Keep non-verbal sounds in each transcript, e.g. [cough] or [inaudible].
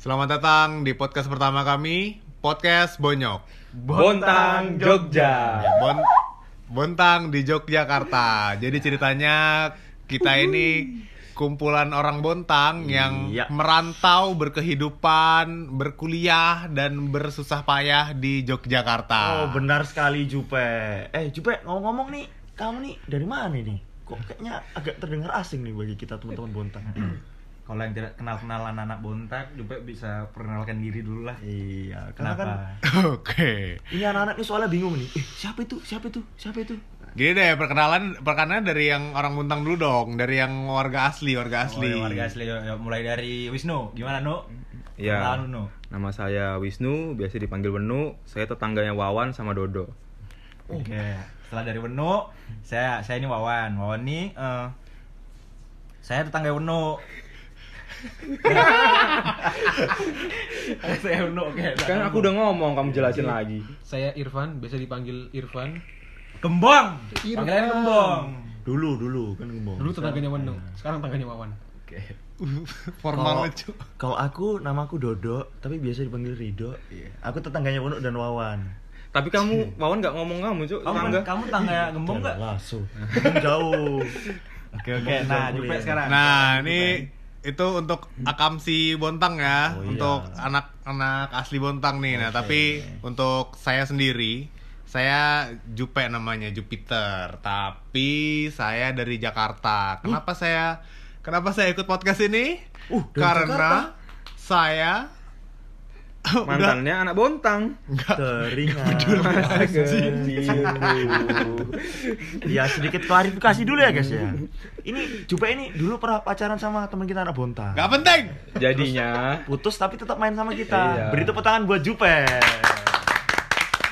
Selamat datang di podcast pertama kami, Podcast Bonyok. Bontang Jogja. Bon Bontang di Yogyakarta. Jadi ceritanya kita ini kumpulan orang Bontang yang Iya. merantau, berkehidupan, berkuliah dan bersusah payah di Yogyakarta. Oh benar sekali Jupe. Eh Jupe ngomong-ngomong nih, kamu nih dari mana nih? Kok kayaknya agak terdengar asing nih bagi kita teman-teman Bontang. [clears throat] Kalau yang tidak kenal-kenal anak-anak bontak, juga bisa perkenalkan diri dulu lah. iya, Kenapa? kan [laughs] Oke. ini anak-anak ini soalnya bingung nih. Eh siapa itu? Siapa itu? Siapa itu? Gini deh, perkenalan perkenalan dari yang orang Bontang dulu dong, dari yang warga asli, warga asli. Oh, ya, warga asli. Ya, mulai dari Wisnu. Gimana, Nu? Iya. Kenalan lu, Nu. Nama saya Wisnu, biasa dipanggil Wenu. Saya tetangganya Wawan sama Dodo. Oke. Setelah dari Wenu, saya saya ini Wawan. Wawan ini eh, saya tetangga Wenu. Saya oke. Kan aku udah ngomong, kamu jelasin lagi. Saya Irfan, biasa dipanggil Irfan. Gembong. Irfan. Panggilan Gembong. Dulu dulu kan ngomong. Dulu tetangganya Wenu, sekarang tetangganya Wawan. Oke. [laughs] Formal Kalau- lucu. Kalau aku namaku Dodo, tapi biasa dipanggil Rido. Aku tetangganya Wono dan Wawan. Tapi kamu, Wawan nggak ngomong kamu, Cuk. Kamu Tetangga. kamu tetangga Gembong enggak? Langsung. Jauh. Oke, oke. Nah, Jupe sekarang. Nah, ini itu untuk akamsi Bontang ya, Oh, iya. untuk anak-anak asli Bontang nih. Nah, tapi untuk saya sendiri, saya Jupe namanya Jupiter, tapi saya dari Jakarta. Kenapa saya kenapa saya ikut podcast ini? Uh, Karena saya udah Mantannya anak Bontang. Teringat. ya sedikit klarifikasi dulu ya guys ya. Ini Jupe ini dulu pernah pacaran sama teman kita anak Bontang. nggak penting. Jadinya, Putus tapi tetap main sama kita. Iya. Beri tepuk tangan buat Jupe.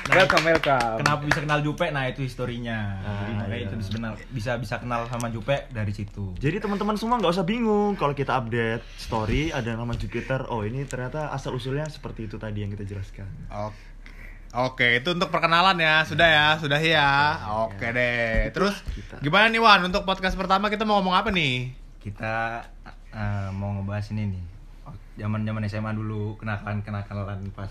Welcome, welcome. Kenapa bisa kenal Jupe? Nah, itu historinya. Jadi Ah, makanya iya. itu bisa kenal bisa bisa kenal sama Jupe dari situ. Jadi teman-teman semua nggak usah bingung kalau kita update story ada nama Jupiter. Oh ini ternyata asal usulnya seperti itu tadi yang kita jelaskan. Oke. Oke, itu untuk perkenalan ya. Sudah ya, sudah ya. Oke deh. Terus kita. gimana nih Wan untuk podcast pertama kita mau ngomong apa nih? Kita eh, mau ngebahas ini nih. Zaman-zaman SMA dulu, kenakalan-kenakalan pas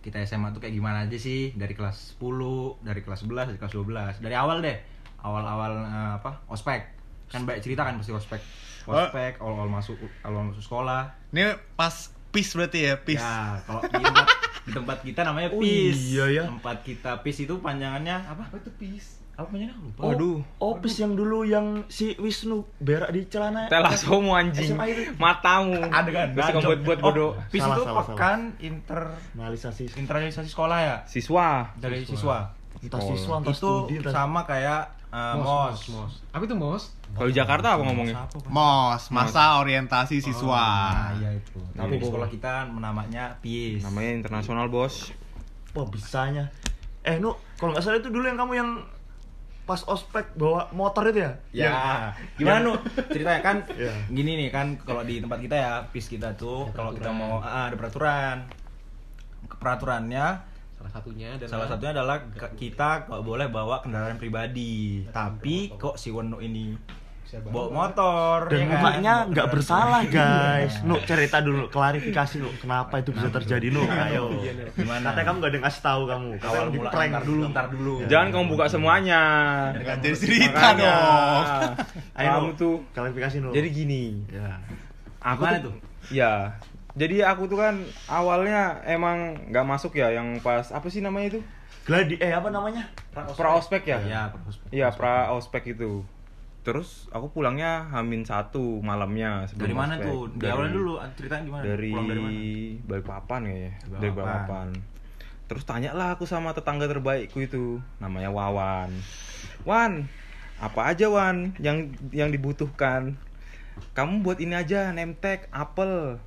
kita SMA tuh kayak gimana aja sih dari kelas 10, dari kelas 11, dari kelas 12. Dari awal deh. Awal-awal eh, apa? Ospek. Kan banyak cerita kan pasti ospek. Ospek, awal-awal masuk awal masuk sekolah. Ini pas PIS berarti ya, PIS. Ya, kalau di tempat, di tempat kita namanya Oh, PIS. iya ya. Tempat kita PIS itu panjangannya apa? Apa itu PIS? Apa? Aku Lupa. Waduh. Opis yang dulu yang si Wisnu berak di celana. Telasomu anjing. SMA itu. Matamu. [laughs] Ada kan? Terus kamu buat-buat bodoh. Oh, PIS Salah, itu pekan inter Analisasi internalisasi sekolah ya Siswa. dari siswa. entah siswa entah Itu studi entah sama kayak uh, Mos, mos. mos. Apa itu mos? Kalau di Jakarta apa ngomongnya? MOS, masa orientasi siswa. Nah, iya itu. Tapi di sekolah kita namanya PIS. Namanya internasional, Bos. Wah bisanya. Eh Nu, kalau nggak salah itu dulu yang kamu yang pas ospek bawa motor itu ya? Ya, gimana nu? Ceritanya kan Iya. [laughs] gini nih kan kalau di tempat kita ya, PIS kita tuh kalau kita mau ah, ada peraturan. Peraturannya Salah satunya adalah salah satunya adalah kita nggak boleh bawa kendaraan pribadi. Tapi kok si Wenu ini bawa motor Dan ya kan? mukanya Bawa nggak bersalah [laughs] guys. Nu cerita dulu, klarifikasi Nu, kenapa itu bisa terjadi Nu? Ayo. Gimana? Katanya kamu gak ada yang ngasih tahu kamu. Kamu awal di mula prank ntar dulu. ntar dulu. Jangan kamu buka semuanya. Nggak jadi cerita dong. Ayo Kamu tuh. klarifikasi Nu. Jadi gini. ya. Aku tuh, tuh? Ya. Jadi aku tuh kan awalnya emang nggak masuk ya yang pas apa sih namanya itu? Gladi eh apa namanya? Pra ospek ya? Ya, prospek. Iya, pra ospek itu. Terus aku pulangnya Hamin satu malamnya Dari mana ospek. tuh? Di Dari- awalnya dulu ceritanya gimana? Dari Pulang dari mana? Balikpapan kayaknya. Dari Dari Balikpapan. Terus tanyalah aku sama tetangga terbaikku itu, namanya Wawan. Wan, apa aja Wan yang yang dibutuhkan? Kamu buat ini aja, tag apel.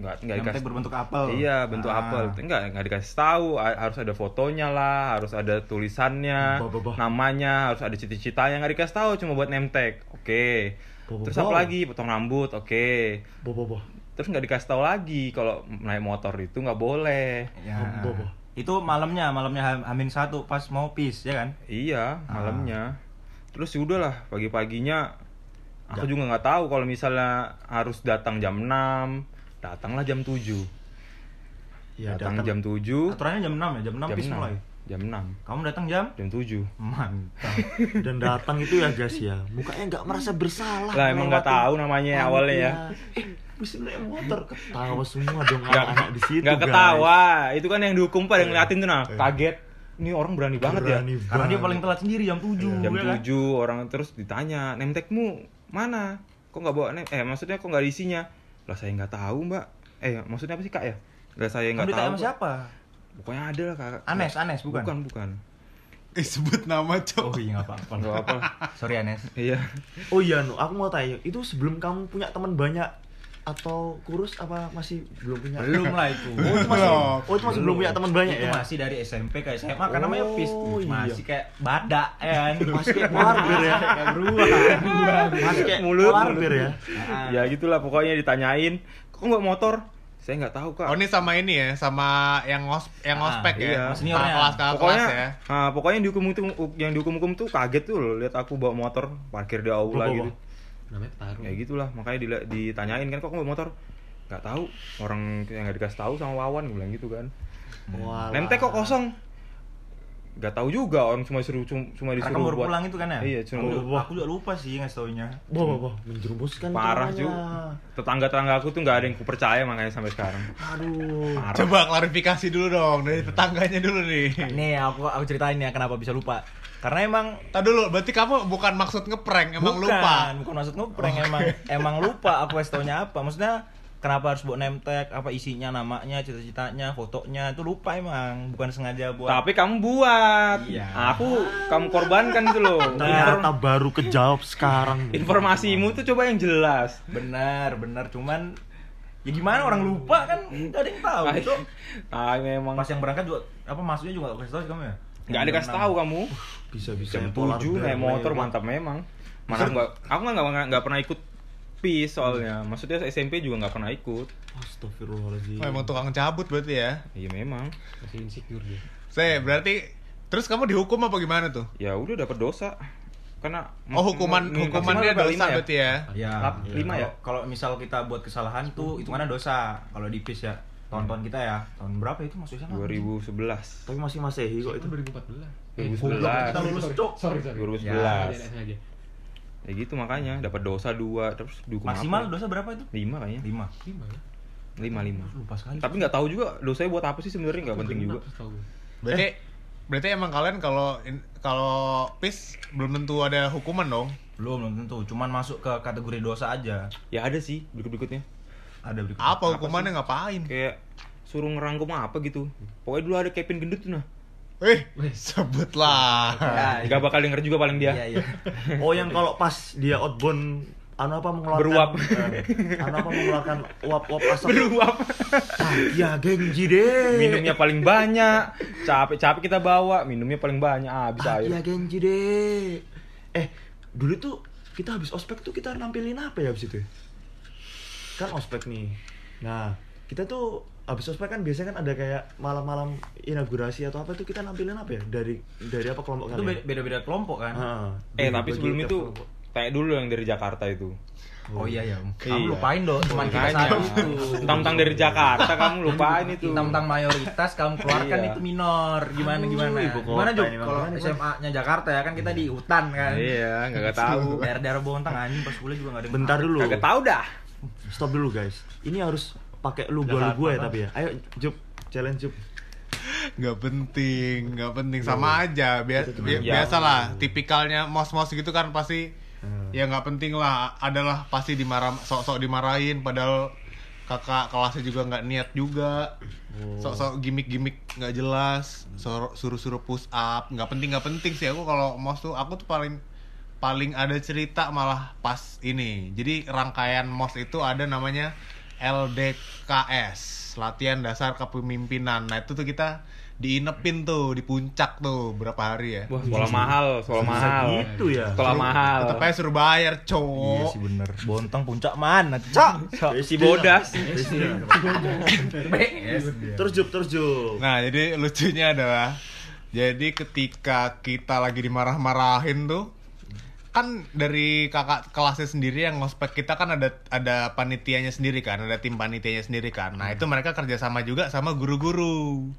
Enggak, enggak Yang penting berbentuk apel. Iya, bentuk Ah. apel. Enggak, enggak dikasih tahu. Harus ada fotonya lah, harus ada tulisannya, Bah, bah, bah. namanya, harus ada cita-citanya. Enggak dikasih tahu, cuma buat name tag. Oke. Bah, bah, Terus bah. apa lagi? Potong rambut. Oke. Boh. Terus nggak dikasih tahu lagi kalau naik motor itu nggak boleh. Ya. Boh, boh. Itu malamnya, malamnya Ham- Hamin satu pas mau PIS ya kan? Iya, Ah. malamnya. Terus ya udahlah, pagi-paginya aku juga nggak tahu kalau misalnya harus datang jam 6 Datanglah jam 7. Ya, datang, datang. jam 7. Aturannya jam 6 ya, jam 6 Jam bis 6. mulai. Jam 6. Kamu datang jam? Jam 7. Mantap. dan datang itu ya guys ya mukanya nggak merasa bersalah Lah, emang nggak ngelewatin tahu namanya panitia. awalnya ya. eh bisa naik motor ketawa semua dong anak-anak di situ guys. ketawa. Itu kan yang dihukum pada ngeliatin tuh nah. Kaget. Ini orang berani banget ya. Berani Karena dia paling telat sendiri jam 7 Jam ya kan? 7 orang terus ditanya, "Nemtekmu mana?" Kok nggak bawa nem? Eh, maksudnya kok nggak ada isinya? Lah saya nggak tahu, Mbak. Eh, maksudnya apa sih, Kak ya? Lah saya nggak tahu. ditanya sama siapa? Pokoknya ada lah, Kak. Anes, Anes bukan? Bukan, bukan. Eh, sebut nama cok. Oh iya nggak apa-apa. Nggak apa. Sorry Anes. Iya. oh iya nu aku mau tanya itu sebelum kamu punya teman banyak atau kurus apa masih belum punya Belum lah itu. [laughs] oh itu masih oh itu masih belum punya teman banyak itu ya masih dari SMP ke SMA kan namanya Oh, PIS iya. masih kayak badak ya kan masih kayak polar bear ya [laughs] kayak beruang masih kayak Mulut, polar mulut. bear ya ya gitulah pokoknya ditanyain kok nggak motor saya nggak tahu kak Oh ini sama ini ya, sama yang ngos yang Ah, ngospek iya. ya, Seniornya. kakak kelas kakak pokoknya kelas ya. nah, pokoknya yang dihukum itu yang dihukum hukum tuh kaget tuh loh lihat aku bawa motor parkir di aula Bawa, gitu. Namanya taruh ya gitulah makanya ditanyain kan kok kamu bawa motor? Nggak tahu orang yang nggak dikasih tahu sama Wawan gue bilang gitu kan. Walah. nemtek kok kosong? Nggak tahu juga orang cuma disuruh cuma, cuma karena disuruh kamu baru buat pulang itu kan ya? Iya cuma aku, aku juga lupa sih ngasih taunya. Wah, wah, wah, menjerumuskan parah juga tetangga tetangga aku tuh nggak ada yang kupercaya makanya sampai sekarang. Aduh. parah. Coba klarifikasi dulu dong dari tetangganya dulu nih. nih aku aku ceritain ya kenapa bisa lupa karena emang Tadi dulu, berarti kamu bukan maksud ngeprank, emang bukan, lupa. bukan maksud ngeprank emang emang lupa [laughs] aku kasih taunya apa. Maksudnya kenapa harus buat name tag apa isinya namanya cita-citanya fotonya itu lupa emang. Bukan sengaja buat tapi kamu buat. Iya. aku kamu korbankan gitu loh. [laughs] Ternyata baru kejawab sekarang. informasimu tuh coba yang jelas. Benar benar. Cuman ya gimana orang lupa kan? Nggak ada yang tahu Ah, gitu ah memang. Pas yang berangkat juga apa maksudnya juga nggak kasih tahu sih kamu ya? Nggak dikasih tahu kamu Bisa bisa. jam tujuh naik motor mantap memang mana gua aku nggak nggak nggak pernah ikut PIS soalnya maksudnya SMP juga nggak pernah ikut Astagfirullahaladzim. Oh, emang tukang cabut berarti ya. iya memang masih insecure dia Saya berarti terus kamu dihukum apa gimana tuh? ya udah dapat dosa karena Oh, hukuman hukumannya dosa lima ya? berarti ya. ya Lap- lima ya? kalau misal kita buat kesalahan tuh hitungannya dosa kalau di PIS ya tahun-tahun kita ya. Tahun berapa itu maksudnya 2011 Tapi masih masehi kok itu. itu. 2014 2011 kita lulus cok. Sorry sorry. 2011 Ya, Tidak sengaja. Ya gitu makanya dapat dosa dua terus dihukum maksimal apa? dosa berapa itu? Lima kayaknya. Lima. Lima ya? Lima lima. Lupa sekali. Tapi nggak tahu juga dosanya buat apa sih sebenarnya nggak penting juga. Tahu. Berarti berarti emang kalian kalau kalau PIS belum tentu ada hukuman dong. belum belum tentu. Cuman masuk ke kategori dosa aja. Ya ada sih berikut berikutnya ada berikut Apa hukumannya? ngapain? kayak suruh ngerangkum apa gitu. Pokoknya dulu ada Kevin gendut tuh nah. Eh, sebutlah. Ya, nggak bakal denger juga paling dia. Iya iya. Oh yang kalau pas dia outbound anu apa mengeluarkan Beruap. eh, anu apa mengeluarkan uap-uap asap. Beruap. Ah, ya genji deh. Minumnya paling banyak. Capek-capek kita bawa. Minumnya paling banyak. Ah, habis ah, air. Ya genji deh. Eh dulu tuh kita habis ospek tuh kita nampilin apa ya habis itu? ya? Kan ospek nih. Nah kita tuh habis ospek kan biasanya kan ada kayak malam-malam inaugurasi atau apa tuh kita nampilin apa ya? Dari dari apa kelompok itu kalian? beda beda kelompok kan? Ah, eh tapi sebelum itu kelompok. kayak dulu yang dari Jakarta itu. Oh iya iya. Iya. kamu lupain dong cuma kita satu. Itu tentang dari Jakarta kamu lupain itu. Tentang mayoritas kamu keluarkan Iya. itu minor. Gimana Aduh, gimana? gimana Jok Bang. kalau Gimana, Bang? SMA nya Jakarta ya kan kita di hutan kan. Iya nggak tahu. Daerah-daerah Bontang anjing pas kuliah juga nggak ada bentar dulu. Kagak tahu dah stop dulu guys ini harus pakai lu gua lu gua ya tapi ya ayo Jup challenge Jup nggak penting, nggak penting sama aja. Bia- bi- Ya. biasalah, tipikalnya mos-mos gitu kan pasti Hmm. ya nggak penting lah. Adalah pasti dimarah, sok-sok dimarahin. Padahal kakak kelasnya juga nggak niat juga. Oh. Sok-sok gimmick-gimmick nggak jelas. Suruh- Suruh-suruh push up, nggak penting nggak penting sih aku kalau mos tuh aku tuh paling paling ada cerita malah pas ini. Jadi rangkaian mos itu ada namanya LDKS, latihan dasar kepemimpinan. Nah, itu tuh kita diinepin tuh di puncak tuh berapa hari ya. wah sekolah mahal sekolah Bisa mahal. gitu ya? Sekolah mahal. Tetep aja suruh bayar, iya cowok. sih bener. Bontang puncak mana cok? Si bodas. Terus Jup terus Jup. Nah, jadi [laughs] lucunya adalah jadi ketika kita lagi dimarah-marahin tuh kan dari kakak kelasnya sendiri yang ngospek kita kan ada ada panitianya sendiri kan, ada tim panitianya sendiri kan. Nah, itu mereka kerjasama juga sama guru-guru.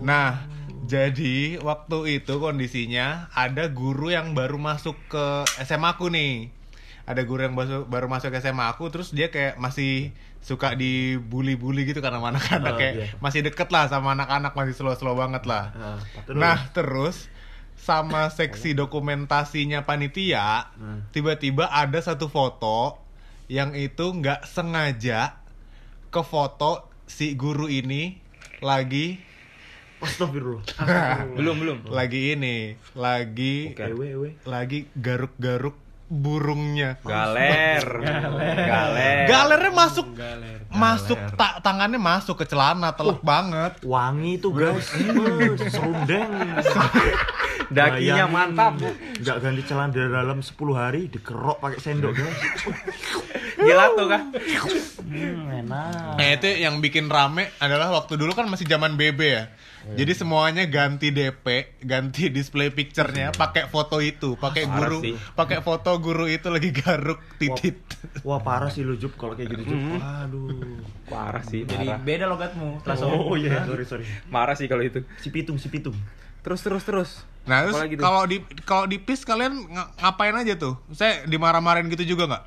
Nah, jadi waktu itu kondisinya ada guru yang baru masuk ke SMA aku nih. Ada guru yang baru, baru masuk ke SMA aku terus dia kayak masih suka dibully-bully gitu sama anak-anak Oh, kayak iya. masih deket lah sama anak-anak masih slow-slow banget lah. Terus? Nah, terus sama seksi dokumentasinya panitia, Hmm. tiba-tiba ada satu foto yang itu nggak sengaja ke foto si guru ini lagi Astagfirullah. Belum, belum. lagi ini, lagi ewe. lagi garuk-garuk burungnya. Galer. Galer. Galernya masuk Galer. masuk ta- tangannya masuk ke celana telak banget. Wangi tuh guys, Eh, serundeng. [laughs] Dakinya Bayangin, mantap. Nggak ganti celana dari dalam 10 hari dikerok pakai sendok guys. Gelato kah? Hmm, enak. Nah itu yang bikin rame adalah waktu dulu kan masih zaman BB ya. Jadi semuanya ganti DP, ganti display picture-nya pakai foto itu, pakai guru, pakai foto guru itu lagi garuk titit. Wah parah sih lu Jup kalau kayak gitu Jup. Waduh. Parah sih, Jadi parah. beda logatmu. Langsung. Oh iya, sorry sorry. Marah sih kalau itu. Si pitung, si pitung. Terus terus terus. Nah terus kalau di kalau di PIS kalian ng- ngapain aja tuh? Saya dimarah-marahin gitu juga nggak?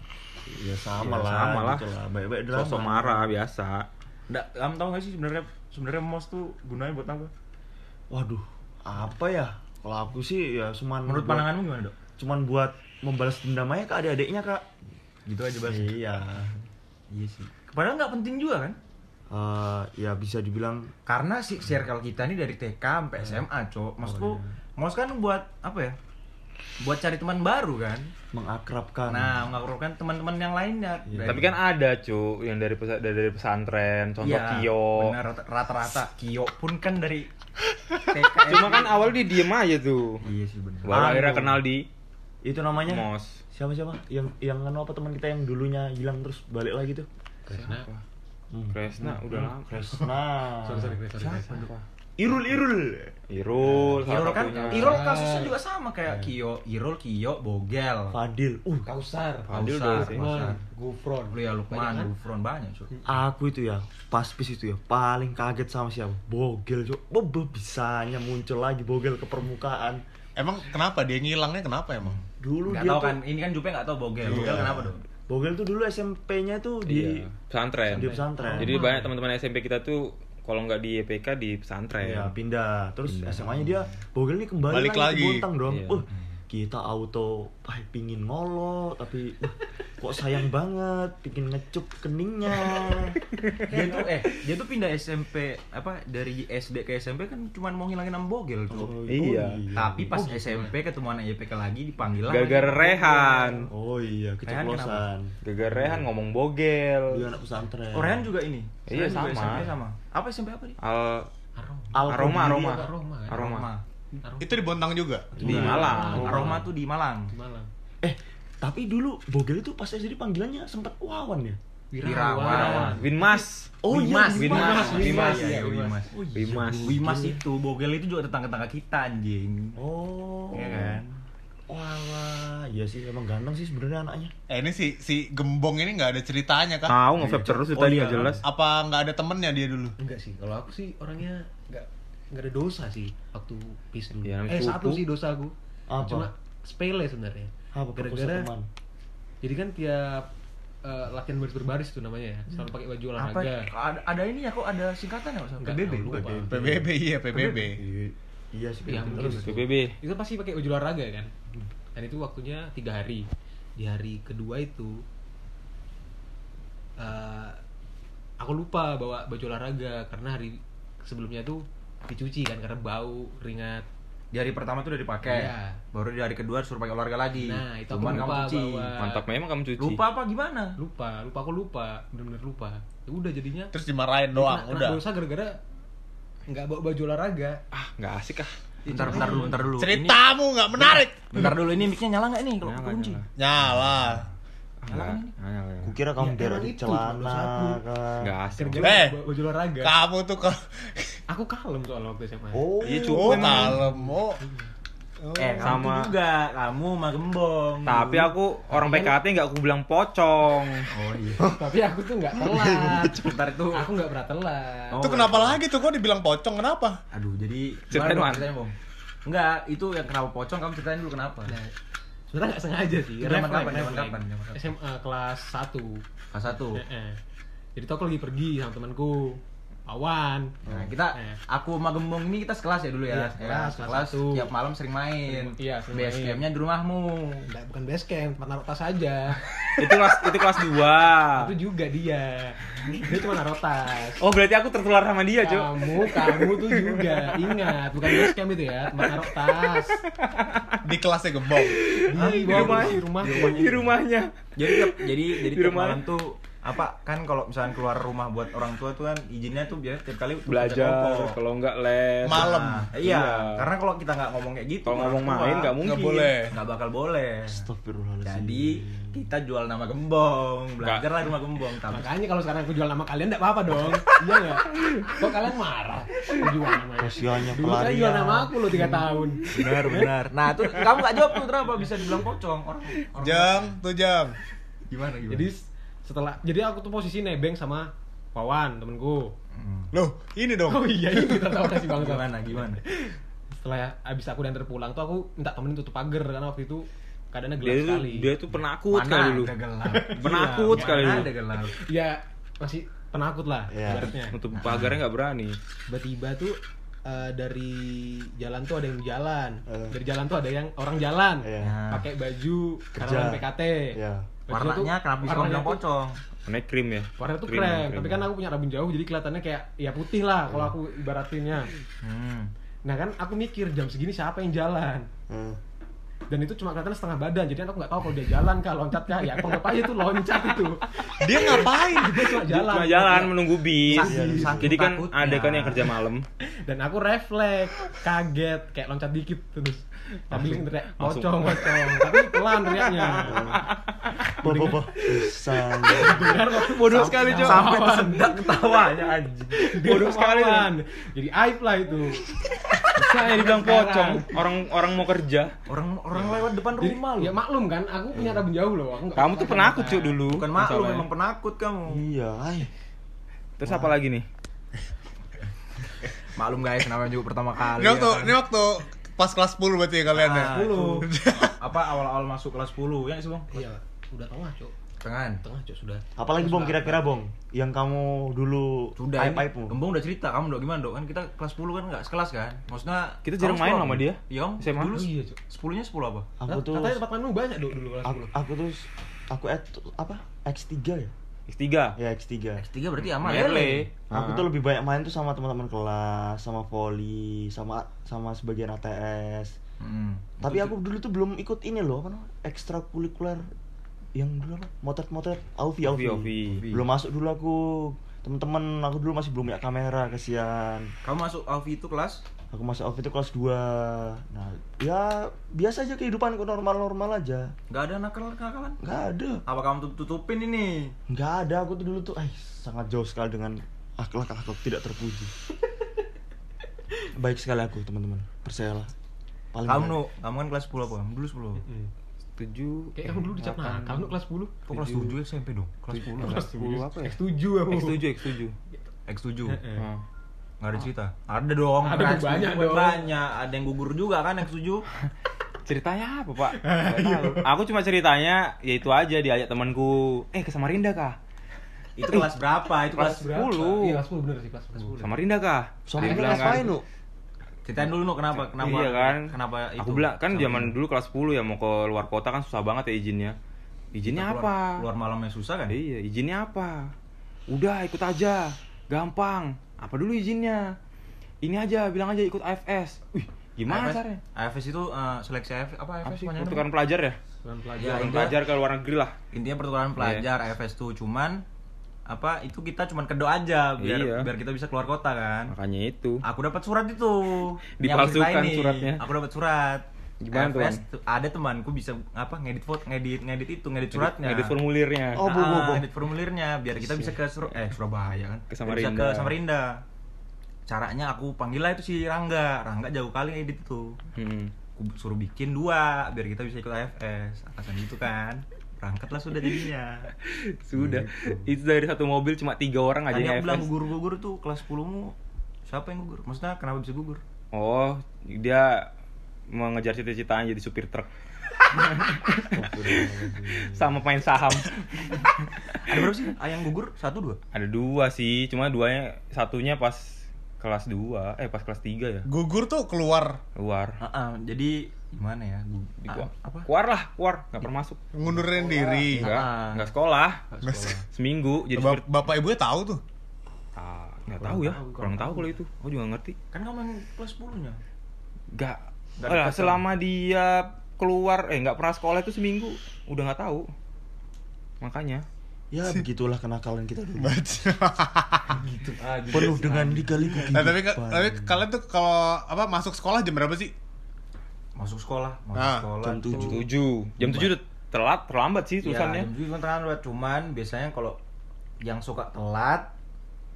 Ya sama Ya, lah. sama lah. gitu lah. Baik-baik drama. Sosok marah biasa. Nggak, kamu tahu gak sih sebenarnya sebenarnya mos tuh gunanya buat apa? Waduh, apa ya? Kalau aku sih ya cuman Menurut buat- pandanganmu gimana, Dok? Cuman buat membalas dendam aja ke adik-adiknya, Kak. Gitu aja, Bas. Iya. Iya sih. Padahal nggak penting juga kan? Eh, ya bisa dibilang Karena si circle kita ini dari TK sampai SMA, Cok. Maksudku, mos kan buat apa ya? Buat cari teman baru kan. mengakrabkan. Nah, mengakrabkan teman-teman yang lainnya. Dari- Tapi kan ada cu yang dari pesa- dari, pesantren, contoh Iya, Kio. rata-rata Kio pun kan dari TK. [laughs] Cuma kan awal dia diem aja tuh. Iya sih benar. Baru Anu. akhirnya kenal di itu namanya mos. siapa siapa? Yang yang anu apa teman kita yang dulunya hilang terus balik lagi tuh? Kresna. Hmm. Kresna udah lama. Kresna. Sorry, sorry, Kres, sorry, Kres. Irul Irul. Irul, salah Irul kan, satunya. Irul kasusnya juga sama kayak Kio, Irul, Kio, Bogel. Fadil. Uh, Kausar. Fadil Kausar. Gufron. Lu ya Lukman, Banyak kan? Gufron banyak cuy. aku itu ya pas pis itu ya paling kaget sama siapa? Bogel, Cuk. Oh, be- bisanya muncul lagi Bogel ke permukaan. Emang kenapa dia ngilangnya kenapa emang? Dulu Nggak dia tahu tuh kan, ini kan Jupe nggak tahu Bogel. Iya. Bogel kenapa dong? Bogel tuh dulu SMP-nya tuh di Iya, pesantren. di pesantren. Jadi banyak teman-teman SMP kita tuh kalau nggak di YPK di pesantren. Ya pindah. Terus Pindah. SMA-nya dia Bogel nih kembali Balik lagi, lagi. ke Bontang dong. Iya. Uh, kita auto ah, pingin ngolo tapi uh, kok sayang banget pingin ngecup keningnya. Dia tuh eh dia tuh pindah SMP apa dari SD ke SMP kan cuma mau ngilangin nama Bogel tuh. Oh, Iya. Tapi pas Oh, SMP ketemu anak YPK lagi dipanggil lagi. Gara-gara Rehan. Oh iya, keceplosan. Gara-gara Rehan ngomong bogel. Dia anak pesantren. Oh, Rehan juga ini. Iya, juga sama. SMP sama. Apa SMP apa dia? Al Aroma. Aroma aroma. Aroma kan? Aroma. Aroma. Aroma. Itu di Bontang juga. Di Nah, Malang. Aroma tuh di Malang. Di Malang. Eh, tapi dulu Bogel itu pas SD panggilannya sempat Wawan ya? Wirawan. Winmas. Oh Wimas, iya, Wimas, Wimas. Iya, iya, Wimas. Oh, iya. Itu Bogel itu juga tetangga-tetangga kita anjing. Oh. Iya kan? Walah, iya sih emang ganteng sih sebenarnya anaknya. Eh ini si si Gembong ini nggak ada ceritanya kah? Tahu nge-vape terus Oh, tadi iya. nggak jelas. Apa nggak ada temennya dia dulu? Enggak sih, kalau aku sih orangnya enggak enggak ada dosa sih waktu pis dulu. Ya, eh satu sih dosaku. Apa? Cuma sepele sebenarnya. Apa Gara-gara jadi kan tiap eh, latihan baris berbaris tuh namanya ya, selalu pakai baju Apa? olahraga. Ada, ada ini ya kok ada singkatan ya? Enggak PBB. lupa. PBB iya PBB. Iya, Iya sih. Iya, mungkin. terus. PBB. Itu pasti pakai baju olahraga kan. Dan itu waktunya tiga hari. Di hari kedua itu eh, aku lupa bawa baju olahraga karena hari sebelumnya tuh dicuci kan karena bau ringat Di hari pertama tuh udah dipakai. Iya. Baru di hari kedua suruh pakai olahraga lagi. Nah, itu aku Cuman lupa kamu cuci. bawa. Mantap memang kamu cuci. Lupa apa gimana? lupa lupa aku lupa bener-bener lupa ya udah jadinya Terus dimarahin doang, kena- kena udah. dosa gara-gara nggak bawa baju olahraga Ah, nggak asik ah. Bentar, bentar dulu, bentar dulu. Ceritamu nggak menarik. Ini, bentar dulu ini mic-nya nyala nggak nih kalau kunci? nyala. Nyala. Ah, nggak, nggak, nggak. Kukira kamu Ya, di cuma celana kan. Nggak asik. Eh. baju olahraga Kamu tuh kalau aku kalem soal waktu SMA Oh, Iya, cukup oh kalem, oh Eh, kamu Sama- tuh juga, kamu mah gembong. Tapi aku orang PKT nggak aku bilang pocong. Oh iya. [laughs] Tapi aku tuh nggak telat. Sebentar itu. Aku nggak pernah telat. Oh, Itu kenapa lagi tuh kok dibilang pocong? Kenapa? Aduh, jadi Ceritain, Bong. Enggak, itu yang kenapa pocong kamu ceritain dulu kenapa? Nah, sebenarnya nggak sengaja sih. Zaman Refleks, kapan, zaman refleks. kapan? SMA kelas 1 Kelas satu. Jadi tuh aku lagi pergi sama temanku Awan. Nah, kita Eh. aku sama Gembong ini kita sekelas ya dulu ya. Iya, sekelas, kelas kelas satu. tiap malam sering main. Iya, sering Base main. campnya di rumahmu. Nggak, bukan base camp, tempat naruh tas aja. [laughs] itu kelas itu kelas 2. Itu juga dia. Dia cuma naruh tas. Oh, berarti aku tertular sama dia, Cuk. Kamu, kamu tuh juga ingat, bukan base camp itu ya, tempat naruh tas. Di kelasnya gembong. Di, di rumah- di rumah. Di rumahnya. Jadi jadi jadi Di tiap rumah. malam tuh apa kan kalau misalnya keluar rumah buat orang tua tuh kan izinnya tuh biar tiap kali Belajar, kalau enggak les. Malam. Nah, iya, Iya. karena kalau kita nggak ngomong kayak gitu, Kalau ngomong tua main nggak mungkin. Nggak boleh. nggak bakal boleh. Astagfirullahaladzim. Jadi kita jual nama gembong, belajar lah rumah gembong. Tapi Makanya kalau sekarang aku jual nama kalian enggak apa-apa dong. iya enggak? Kok kalian marah? Aku jual namanya. Kasihannya Dulu kan pelarian. jual nama aku loh 3 tahun. benar benar. Nah tuh kamu nggak jawab tuh kenapa bisa dibilang pocong orang. orang Jam, tuh jam. Gimana gimana? Jadi setelah jadi aku tuh posisi nebeng sama Wawan temenku. Hmm. Loh, ini dong. Oh iya ini tertawa si bangsa. gimana gimana? Setelah abis aku diantar pulang tuh aku minta temenin tutup pagar karena waktu itu keadaannya gelap Dia sekali. dia tuh penakut Mana kali dulu. ada gelap? [laughs] Penakut Iya, kali mana dulu. ada gelap? Ya masih penakut lah Iya. ibaratnya. Nutup pagarnya nggak berani. Tiba-tiba tuh eh, dari jalan tuh ada yang jalan. Eh. Dari jalan tuh ada yang orang jalan. Iya. Nah, Pakai baju Kerja. karyawan PKT. Iya. Tuh- warnanya kenapa bisa warnanya pocong? Warnanya krim ya. Warnanya tuh Krim, krem, krim. tapi kan aku punya rambut jauh jadi kelihatannya kayak ya putih lah kalau aku ibaratinnya. Hmm. Nah kan aku mikir jam segini siapa yang jalan? Hmm. Dan itu cuma kelihatan setengah badan, jadi aku nggak tahu kalau dia jalan kah, loncat kah, ya aku aja tuh loncat itu. Dia ngapain? Dia cuma jalan. Cuma jalan menunggu bis. Saking- saking Jadi kan takutnya. ada kan yang kerja malam. Dan aku refleks, kaget, kayak loncat dikit terus. Tapi teriak pocong, pocong. Tapi pelan teriaknya. Boh, boh, boh. Bisa. Dengar kok Bodoh sekali, Cok. Sampai tersendak ketawanya anjing. Bodoh sekali. Jadi aib lah itu. Saya dibilang pocong. Orang orang mau kerja. Orang orang lewat depan Jadi, rumah lu. ya maklum kan, aku punya rambut jauh loh. Aku Kamu tuh penakut cuy dulu. Bukan maklum, memang penakut kamu. Iya. Terus apa lagi nih? [laughs] Maklum guys, namanya juga pertama kali. Ini waktu, ya kan? ini waktu pas kelas 10 berarti ya kalian ya? Ah, 10. itu. Apa awal-awal masuk kelas 10 ya sih, Bang? Iya, udah tengah, Cok. Tengah. Tengah, Cok, sudah. Apalagi bong kira-kira bong yang kamu dulu Sudah aib ini. aibmu. Gembong udah cerita, kamu dok gimana, Dok? Kan kita kelas 10 kan enggak sekelas kan? Maksudnya Kita jarang main sama dia. Iya, Om. SMA. Dulu iya, Cok. 10-nya 10 apa? Aku tuh Katanya tempat mainmu banyak, Dok, dulu kelas aku, 10. aku tuh aku at, apa? X3 ya? X3. Ya X3. X3 berarti aman Mele. Aku Ah. tuh lebih banyak main tuh sama teman-teman kelas, sama volley, sama sama sebagian ATS. Hmm. Tapi aku dulu tuh belum ikut ini loh, apa namanya? Ekstrakurikuler yang dulu apa? Motret-motret Aufi Aufi. Ovi. Belum masuk dulu aku. Temen-temen aku dulu masih belum punya kamera, kasihan. Kamu masuk Alfi itu kelas? Aku masuk Aufi itu kelas 2. Nah, ya biasa aja kehidupanku normal-normal aja. Enggak ada nakal-nakalan? Nggak ada. Apa kamu tutup tutupin ini? Nggak ada, aku tuh dulu tuh eh, sangat jauh sekali dengan akhlak-akhlak tidak terpuji. [laughs] Baik sekali aku, teman-teman. Percayalah. Paling Kamu kamu kan kelas 10 apa? Kamu dulu 10. Hmm. Tujuh. Kayak kamu dulu dicap nakal, lu kelas 10. Kok kelas 7 SMP dong? Kelas 10. Kelas 10 apa ya? X7 aku. X7, X7. X7. Heeh. Ah. Nggak ada cerita. Ada dong. Ada X7 banyak dong. Banyak. Ada yang gugur juga kan X7. [laughs] Ceritanya apa, Pak? Tahu. [laughs] Aku cuma ceritanya ya itu aja diajak temanku. Eh, ke Samarinda kah? Itu kelas berapa? Itu kelas Kelas 10. Iya, kelas 10 bener sih, kelas 10. Samarinda kah? Sama Dia kelas bilang kan. lu. Ceritain dulu nu kenapa? Kenapa? iya kan? Kenapa itu? Aku bilang kan zaman dulu kelas 10 ya mau ke luar kota kan susah banget ya izinnya. Izinnya Kita apa? keluar, Keluar malamnya susah kan? Iya, izinnya apa? Udah ikut aja, gampang. Apa dulu izinnya? Ini aja, bilang aja ikut AFS. Wih, gimana AFS, caranya? AFS itu eh, seleksi AFS apa Apa AFS panjangnya? Pertukaran pelajar ya? Ya, pelajar. Pertukaran intinya- pelajar ke luar negeri lah. Intinya pertukaran pelajar AFS tuh cuman apa itu kita cuman kedo aja biar Iya. biar kita bisa keluar kota kan. Makanya itu. Aku dapat surat itu. [laughs] Ini aku Dipalsukan nih. suratnya. Aku dapat surat. Gimana tuh, ada temanku bisa apa ngedit foto ngedit ngedit itu ngedit suratnya Ngedit formulirnya. Oh, bu, bu, Ah, bu. ngedit formulirnya biar kita bisa ke Sur eh Surabaya kan Ke Samarinda. bisa ke Samarinda caranya aku panggil lah itu si Rangga Rangga jauh kali ngedit itu Hmm. aku suruh bikin dua biar kita bisa ikut AFS atasan itu kan berangkatlah sudah jadinya. [laughs] Sudah. Itu dari satu mobil cuma tiga orang aja yang bilang gugur-gugur tuh kelas 10 mu siapa yang gugur? Maksudnya kenapa bisa gugur? Oh, dia mengejar cita-citanya jadi supir truk. Sama main saham. ada berapa sih? Ah, yang gugur satu dua? Ada dua sih, cuma duanya satunya pas kelas 2, eh pas kelas 3 ya. Gugur tuh keluar Luar. Ah, ah, jadi gimana ya Gu- Di ah, keluar. apa Keluar lah, keluar, nggak pernah masuk. ngundurin diri. Enggak, Ah. enggak sekolah. Nggak sekolah. Seminggu jadi Ba-. Bapak ibunya tahu tuh. Ah, nggak tahu ya. tahu, Kurang kurang tahu tahu. kalau itu. Aku juga ngerti. kan kamu yang kelas 10 nya Enggak. Nggak dekat selama dia keluar eh nggak pernah sekolah itu seminggu udah nggak tahu. Makanya Ya [laughs] begitulah kenakalan kita dulu. gitu ah, Penuh dengan lika-liku Nah, tapi tapi kalian tuh kalau apa masuk sekolah jam berapa sih? masuk sekolah masuk Ah, sekolah jam tujuh. 7. Jam 7 udah telat, terlambat sih tulisannya. jam tujuh kan terlambat. Cuman biasanya kalau yang suka telat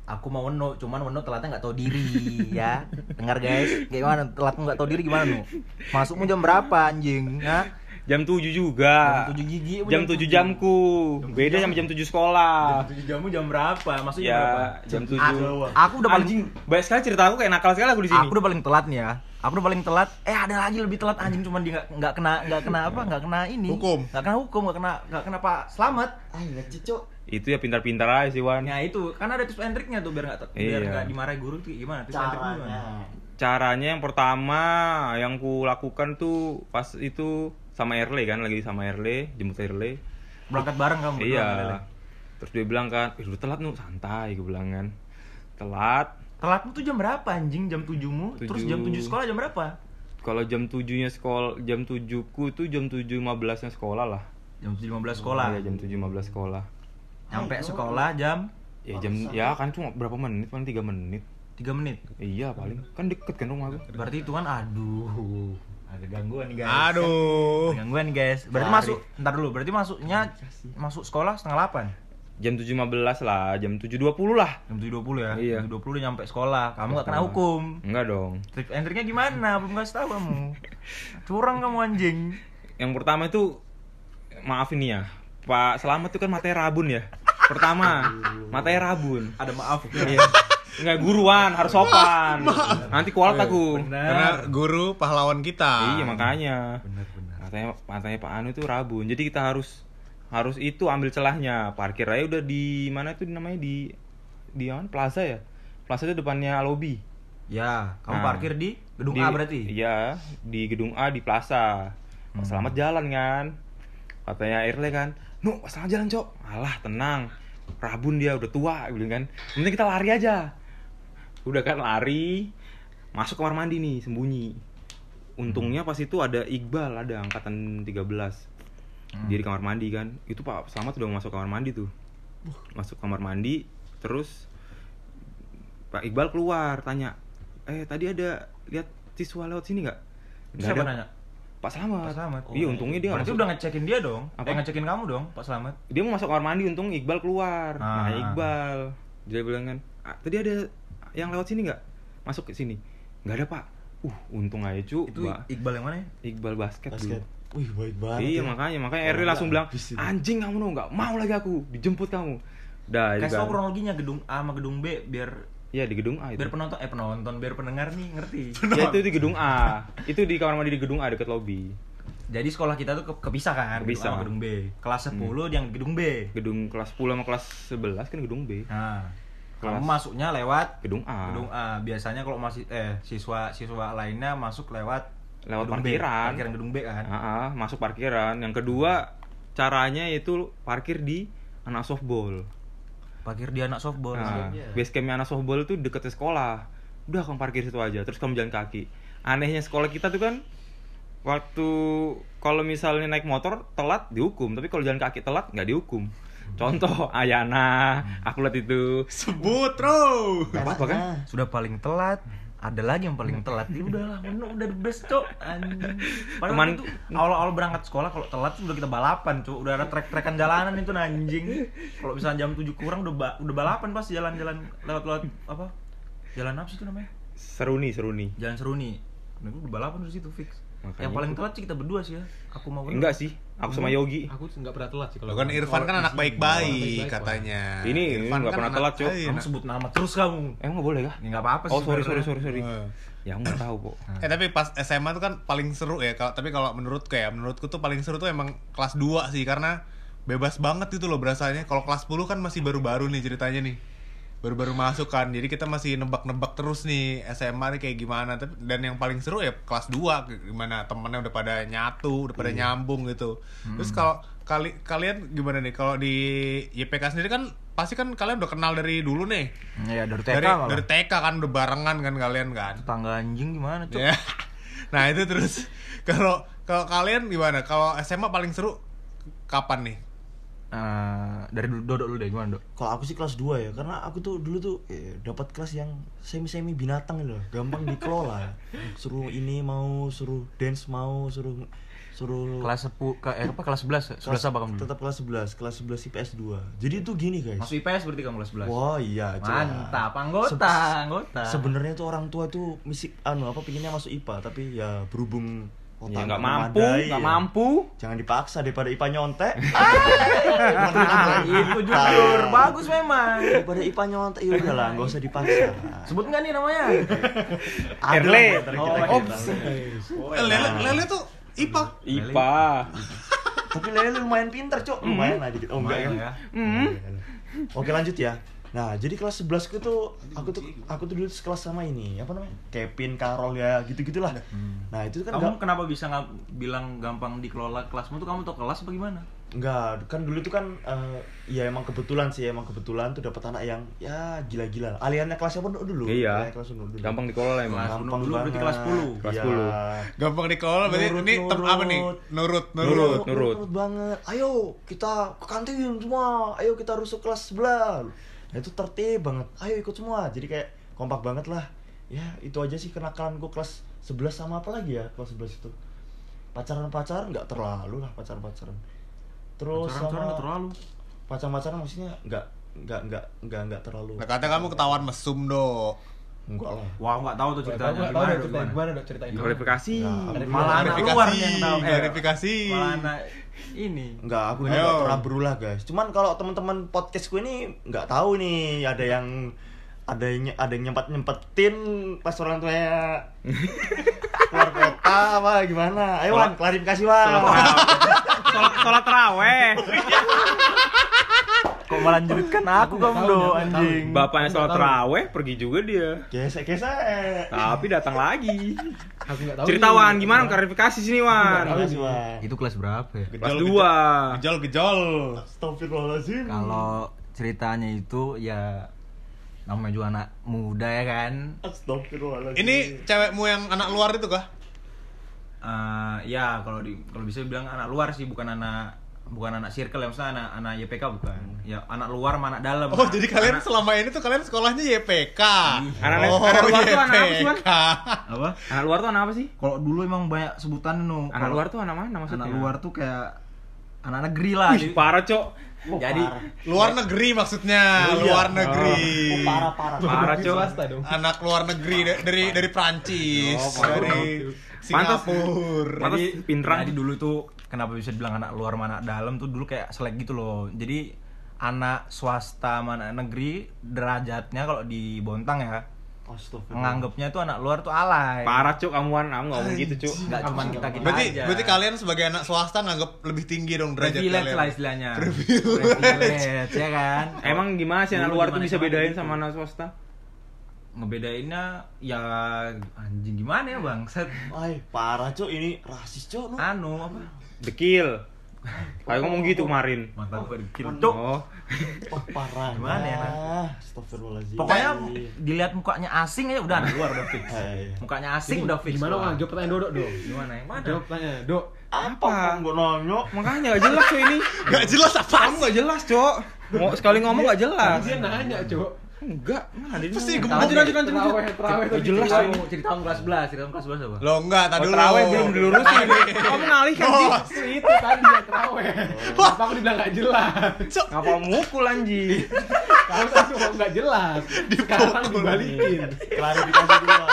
aku mau weno. Cuman weno telatnya nggak tahu diri [laughs] ya. Dengar guys. Gimana? Telatmu nggak tahu diri gimana nu? Masukmu jam berapa anjing? Ya Jam 7 juga. Jam 7 gigi, apa Jam jam 7 tujuh? jamku. Jam tujuh Beda jam? sama jam 7 sekolah. jam tujuh jamu jam berapa maksudnya jam berapa Ya, jam 7. aku, aku udah paling Anjing, banyak sekali cerita aku kayak nakal sekali aku di sini. aku udah paling telat nih ya aku udah paling telat eh ada lagi lebih telat anjing cuman dia nggak nggak kena nggak kena apa nggak kena ini Hukum. nggak kena hukum nggak kena nggak kena pak selamat Ah, lihat cicok. Itu ya pintar-pintar aja sih, Wan. Nah itu kan ada tips and triknya tuh biar nggak biar Iya. nggak dimarahi guru tuh gimana tips and triknya gimana? Caranya. Caranya yang pertama yang ku lakukan tuh pas itu sama Erle kan, lagi sama Erle, jemput Erle. Berangkat bareng kamu Iya. Terus dia bilang kan, "Eh, udah telat nu, santai," gue bilang kan. Telat. Telatmu tuh jam berapa anjing? Jam 7-mu? Terus Tujuh. jam 7 sekolah jam berapa? Kalau jam 7-nya sekolah, jam 7-ku itu jam 7.15-nya sekolah lah. Jam 7.15 sekolah. Iya, jam 7.15 sekolah. Nyampe sekolah jam Ya jam ya kan cuma berapa menit, paling 3 menit. 3 menit. Iya, paling. Kan deket kan rumah gue. Berarti itu kan aduh. Ada gangguan nih guys. Aduh. Ada gangguan guys. Berarti Lari. masuk ntar dulu. Berarti masuknya masuk sekolah setengah 8. Jam 7.15 lah, jam 7.20 lah. Jam 7.20 ya. Iya. Jam 7.20 udah nyampe sekolah. Kamu gak kena hukum. Enggak dong. Trik and triknya gimana? Belum kasih tahu kamu. [laughs] Curang kamu anjing. Yang pertama itu maaf ini ya. Pak Selamat itu kan matanya rabun ya. Pertama, matanya rabun. Ada maaf. Iya. Enggak guruan, harus sopan. Nanti kualat aku. Karena guru pahlawan kita. Iya, makanya. Benar benar. Matanya matanya Pak Anu itu rabun. Jadi kita harus harus itu ambil celahnya. Parkir aja udah di mana itu namanya di di mana? Plaza ya. Plaza itu depannya lobby. Ya, kamu Nah. parkir di gedung Di- A berarti? Iya, di gedung A di Plaza. Hmm. Selamat jalan kan. Katanya Erle kan, "Nu, Selamat jalan, Cok." Alah, tenang. Rabun dia udah tua, bilang kan. "Yang Penting kita lari aja. Udah kan lari, masuk kamar mandi nih, sembunyi. Untungnya pas itu ada Iqbal, ada angkatan 13. Hmm. Dia di kamar mandi kan. Itu Pak Selamat udah masuk kamar mandi tuh. Masuk kamar mandi, terus Pak Iqbal keluar tanya, "Eh, tadi ada lihat siswa lewat sini nggak?" Nggak Siapa ada. nanya? Pak Selamat. Pak Selamat. Iya, untungnya dia Berarti masuk- udah ngecekin dia dong. Apa? Eh ngecekin kamu dong, Pak Selamat. dia mau masuk kamar mandi untung Iqbal keluar Ah. nah Iqbal dia bilang kan "Ah, tadi ada yang lewat sini nggak masuk ke sini nggak ada pak uh untung aja cu Itu Ba- Iqbal yang mana ya? Iqbal basket, Basket. dulu Wih, baik banget. iya ya. makanya makanya Erli langsung bilang anjing kamu no nggak mau lagi aku dijemput kamu dah Kasih juga tau kronologinya gedung A sama gedung B biar iya di gedung A itu biar penonton eh penonton biar pendengar nih ngerti. [laughs] ya itu di gedung A itu di kamar mandi di gedung A deket lobby Jadi sekolah kita tuh ke- kepisah kan, gedung A Kepisah. sama gedung B. Kelas 10 yang gedung B. gedung kelas 10 sama kelas 11 kan gedung B Nah, Kelas- kamu masuknya lewat gedung A gedung A. Biasanya kalau masih eh siswa siswa lainnya masuk lewat Lewat gedung B, parkiran. parkiran gedung B kan. Ah, masuk parkiran. Yang kedua caranya itu parkir di anak softball. Parkir di anak softball. Nah, base campnya anak softball itu deket sekolah. Udah kamu parkir situ aja, terus kamu jalan kaki. Anehnya sekolah kita tuh kan waktu kalau misalnya naik motor telat dihukum, tapi kalau jalan kaki telat nggak dihukum. Contoh Ayana, aku lihat itu. Sebut, bro. Apa-apa kan? Sudah paling telat, ada lagi yang paling telat. Ya udahlah, bener, udah the best, Cok. Anjing. Padahal Teman- itu awal-awal berangkat sekolah kalau telat tuh udah kita balapan, Cok. Udah ada trek-trekan jalanan itu anjing. Kalau misalnya jam 7 kurang udah ba- udah balapan pas jalan-jalan lewat-lewat apa? Jalan apa sih itu namanya? Seru nih, seru nih. Jalan Seruni. Nah, udah balapan di situ fix. Makanya Yang paling itu. telat sih kita berdua sih ya. Aku mau. Enggak sih, aku sama Yogi. Aku nggak pernah telat sih Lo kan Irfan kan anak baik-baik katanya. Ini- Irfan nggak pernah anak- telat, Cok. Kamu sebut nama terus kamu. Eh nggak boleh kah? Ya nggak apa-apa sih. Oh sorry sorry sorry sorry. Eh. Ya aku nggak tahu kok. [laughs] Eh tapi pas SMA tuh kan paling seru ya. Kalau tapi kalau menurutku ya, menurutku tuh paling seru tuh emang kelas 2 sih karena bebas banget itu loh berasanya. Kalau kelas 10 kan masih baru-baru nih ceritanya nih. Baru-baru masuk kan. Jadi kita masih nebak-nebak terus nih SMA nih kayak gimana. Tapi dan yang paling seru ya kelas 2 gimana temennya udah pada nyatu, udah pada nyambung gitu. Terus kalau kali kalian gimana nih kalau di YPK sendiri kan pasti kan kalian udah kenal dari dulu nih. Iya dari TK Dari malah. dari TK kan udah barengan kan kalian kan. Tangga anjing gimana, Cuk? Ya. Nah itu terus [laughs] kalau kalau kalian gimana? Kalau SMA paling seru kapan nih? Eh, dari dulu Dodok dulu deh gimana, Dok? Kalau aku sih kelas 2 ya, karena aku tuh dulu tuh eh, dapat kelas yang semi-semi binatang gitu loh, gampang dikelola. [laughs] Suruh ini mau, suruh dance mau, suruh suruh Kelas 10 ke eh, apa kelas 11? 11 apa kamu dulu? Tetap kelas 11, kelas 11 IPS 2. Jadi itu gini guys. Masuk IPS berarti kamu kelas 11. Wah iya. Mantap, anggota, Se- anggota. Sebenarnya tuh orang tua tuh misi anu apa pinginnya masuk IPA, tapi ya berhubung otak nggak nggak mampu, nggak ya. mampu. Jangan dipaksa daripada IPA nyontek. [laughs] Ah, itu jujur, bagus memang. daripada IPA nyontek ya udahlah, nggak usah dipaksa. Sebut nggak nih namanya? [laughs] Erle. Oh. Eh, Lele, Lele tuh IPA. IPA. Tapi Lele lumayan pinter, Cok. Lumayan lah dikit. Oh, enggak Lumayan ya. ya. Hmm. Oke, lanjut ya. Nah, jadi kelas 11 ku tuh aku tuh aku tuh dulu sekelas sama ini, apa namanya? Kevin, Carol ya, gitu-gitulah. Nah, itu kan Kamu enggak kenapa bisa nggak bilang gampang dikelola kelasmu tuh kamu tau kelas apa gimana? enggak, kan dulu tuh kan eh, ya emang kebetulan sih, emang kebetulan tuh dapat anak yang ya gila-gila. Aliannya kelasnya pun dulu. Iya. Kelas dulu. Gampang dikelola emang. Kelas Gampang dulu berarti banget. kelas 10. Kelas Iya. 10. Gampang dikelola berarti Nurut, ini tem apa nih? nurut. Nurut, nurut. Nurut. nurut banget. Ayo kita ke kantin semua. Ayo kita rusuk kelas sebelah. Nah, itu tertib banget. Ayo ikut semua. Jadi kayak kompak banget lah. Ya, itu aja sih kenakalan gue kelas 11 sama apa lagi ya kelas 11 itu. Pacaran-pacaran nggak terlalu lah pacaran-pacaran. Terus Pacaran-pacaran sama nggak terlalu. Pacaran-pacaran maksudnya nggak nggak nggak nggak nggak terlalu. Nah, katanya kamu ketahuan mesum, Dok. Enggak lah. Wah, nggak tahu tuh ceritanya. Tahu? Tahu Gimana, Dok, ceritain gimana? gimana dok ceritain. Klarifikasi. Nggak. Malah anak luar yang tahu. Eh, klarifikasi. Malah anak ini. Enggak, aku Ayo. juga pernah berulah guys. Cuman kalau teman-teman podcast gue ini nggak tahu nih ada yang ada yang ada yang nyempet nyempetin pas orang tuanya [laughs] keluar kota apa gimana? Ayo Wan, klarifikasi Wan. Sholat [laughs] [laughs] sholat raweh. Kok melanjutkan aku kamu do anjing. Bapaknya sholat tahu. raweh pergi juga dia. Gesek gesek. Tapi datang lagi. Aku nggak tahu. Cerita. Wan, gimana klarifikasi sini Wan? Itu kelas berapa ya? Kelas dua. Gejol, gejol. Astagfirullahaladzim. Kalau ceritanya itu ya namanya juga anak muda ya kan. Astagfirullahaladzim. Ini cewekmu yang anak luar itu kah? Eh, ya kalau di kalau bisa bilang anak luar sih bukan anak bukan anak circle ya maksudnya anak anak YPK bukan. Ya anak luar sama anak dalam. Oh, jadi kalian Anak- selama ini tuh kalian sekolahnya YPK. Anak- oh, anak luar tuh anak apa sih? YPK. apa? Anak luar tuh anak apa sih? Kalau dulu emang banyak sebutan no. Anak Kalau luar tuh anak mana maksudnya? anak luar tuh kayak anak negeri lah. Wih, Jadi- parah, Cok. jadi Luar negeri maksudnya, Oh, iya. luar negeri. Oh, parah parah. Parah. Anak luar negeri da- dari dari Prancis, Oh, parah. dari Pantas. Singapura. Pantas jadi pinteran. Jadi dulu tuh kenapa bisa dibilang anak luar sama anak dalam tuh dulu kayak selek gitu loh. Jadi anak swasta sama anak negeri derajatnya kalau di Bontang ya Astagfirullah. menganggapnya tuh anak luar tuh alay. Parah, Cok. Kamu kamu ngomong gitu, Cok. Nggak cuma kita kita Berarti aja. berarti kalian sebagai anak swasta nganggap lebih tinggi dong derajat privilege kalian. lah istilahnya. Privilege. Privilege, ya kan. [laughs] Emang gimana sih anak luar tuh bisa bedain gitu. sama anak swasta? Ngebedainnya ya anjing gimana ya bang? Set Ay, parah cok ini rasis cok lu. anu apa? Dekil. [laughs] Kayak ngomong gitu kemarin. Mantap berkill. Oh. Oh, parah. Gimana ya, Astagfirullahaladzim. Pokoknya dilihat mukanya asing aja udah anak luar udah fix. Hai. Mukanya asing udah fix. Gimana Bang. Jawab pertanyaan Dodo dong. Gimana yang mana? Jawab tanya, Dok. Apa? Enggak nanya. Makanya gak jelas Cok ini. Gak jelas apa? Kamu gak jelas, Cok. Mau sekali ngomong gak jelas. Dia nanya, Cok. Enggak, mana ada Apa sih, ngomong. gembong? Lanjut lanjut lanjut. Terawih, terawih tuh jelas cerita- ini. cerita tahun kelas 11 cerita tahun kelas 11 apa Lo enggak, tadi Oh, dulu. terawih belum dilurusin. [laughs] Kamu ngalihkan sih. Itu tadi ya terawih. Kenapa aku dibilang gak jelas? Ngapa mukul anjing? Kamu tadi ngomong gak jelas. Sekarang dibalikin. Klarifikasi dulu.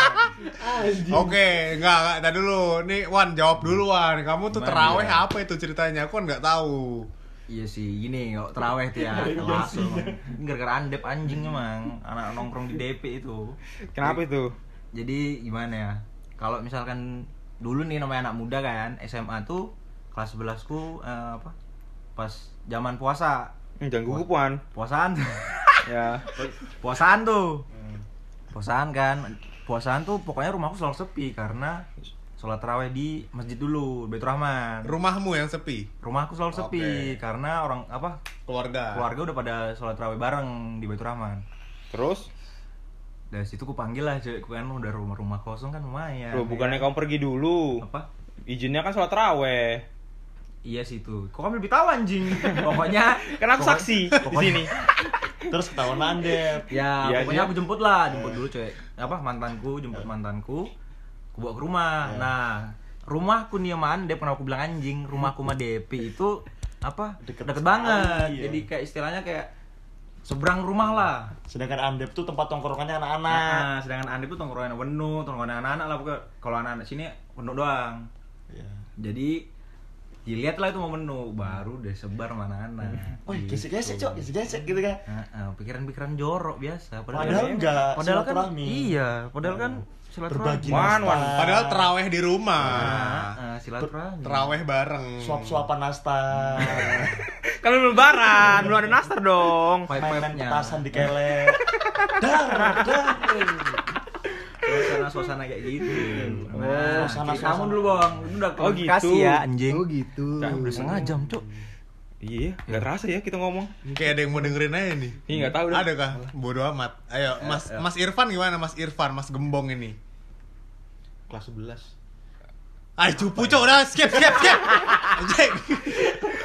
Oke, enggak, enggak, tadi dulu. Nih, Wan, jawab dulu, Wan. Kamu tuh terawih ya? apa itu ceritanya? Aku kan nggak tahu. Iya sih, gini kok teraweh tuh ya, langsung. Ini gara-gara andep anjing emang, anak nongkrong di DP itu. Kenapa itu? Jadi gimana ya? Kalau misalkan dulu nih namanya anak muda kan, SMA tuh kelas 11 ku eh, apa? Pas zaman puasa. Hmm, Jangan gugup, Wan. Puasaan. [laughs] Ya. puasaan tuh. Puasaan kan. Puasaan tuh pokoknya rumahku selalu sepi karena sholat terawih di masjid dulu, Baitur Rahman. Rumahmu yang sepi, Rumahku selalu sepi Oke. karena orang apa? keluarga. Keluarga udah pada sholat terawih bareng di Baitur Rahman. Terus, Dari situ ku panggil lah cewek kan udah rumah-rumah kosong kan lumayan. Loh, ya bukannya kan? kamu pergi dulu. apa? Izinnya kan sholat terawih. Iya sih itu. Kok kamu lebih tahu anjing? Pokoknya [laughs] Kan aku pokoknya- saksi di sini. [laughs] Terus ketahuan mandep. Ya, Iya, pokoknya iya. aku jemput lah, jemput dulu cewek. Apa mantanku, jemput mantanku. Aku bawa ke rumah. Nah, rumahku sama Andep kenapa aku bilang anjing, rumahku sama DP itu apa? Deket Deket, banget. ya. Jadi kayak istilahnya kayak seberang rumah lah. Sedangkan andep tuh tempat tongkrongannya anak-anak. Nah, sedangkan Andep tuh tongkrongan penuh, tongkrongan anak-anak lah pokoknya. Kalau anak-anak sini penuh doang. Iya. Jadi dilihat lah itu mau menu baru deh sebar mana anak. Wih, gesek-gesek, Cok. Gesek-gesek gitu kan. pikiran-pikiran jorok biasa. Padahal enggak, Padahal kan iya, padahal kan silaturahmi. Wan. Padahal terawih di rumah. Nah, silaturahmi. Terawih bareng. Suap-suapan nastar. [laughs] Kan belum lebaran, belum ada nastar dong. Main-main Pipe-pipenya. petasan di kelek. [laughs] Dar, dar. Suasana-suasana kayak gitu. Oh, Nah, suasana- kamu dulu, Bang. Itu udah Oh, kasih gitu. ya, anjing. gitu. Udah setengah jam, Cuk. Iya, nggak terasa ya kita ngomong. Kayak ada yang mau dengerin aja nih. Iya, nggak tahu dah. Ada kah? Bodoh amat. Ayo, Mas ya. Mas Irfan gimana Mas Irfan, Mas Gembong ini? Kelas 11. Ayo cupu cok udah skip skip skip. Anjing.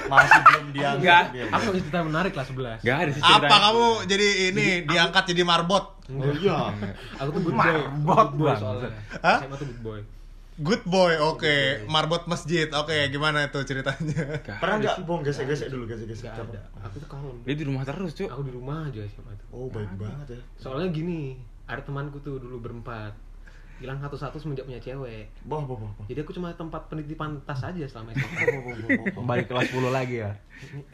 Masih belum diangkat. Enggak. Aku cerita menarik kelas 11. Nggak ada sih Apa kamu jadi ini diangkat jadi marbot? Oh iya. Aku tuh good boy. Marbot, Good boy Bang. soalnya. Hah? SMA tuh good boy. Good boy, oke. Marbot masjid, oke. Gimana itu ceritanya? Nggak Pernah sih. bong gesek-gesek dulu gesek-gesek. Gak ada. Aku tuh kalem. Dia di rumah terus, Cuk. Aku di rumah aja SMA tuh. Oh, baik banget ya. Soalnya gini, ada temanku tuh dulu berempat. Hilang satu-satu semenjak punya cewek. Boh, boh, boh. Jadi aku cuma tempat penitipan tas aja selama SMA. [laughs] Boh, boh, boh, boh. Kembali kelas 10 lagi ya.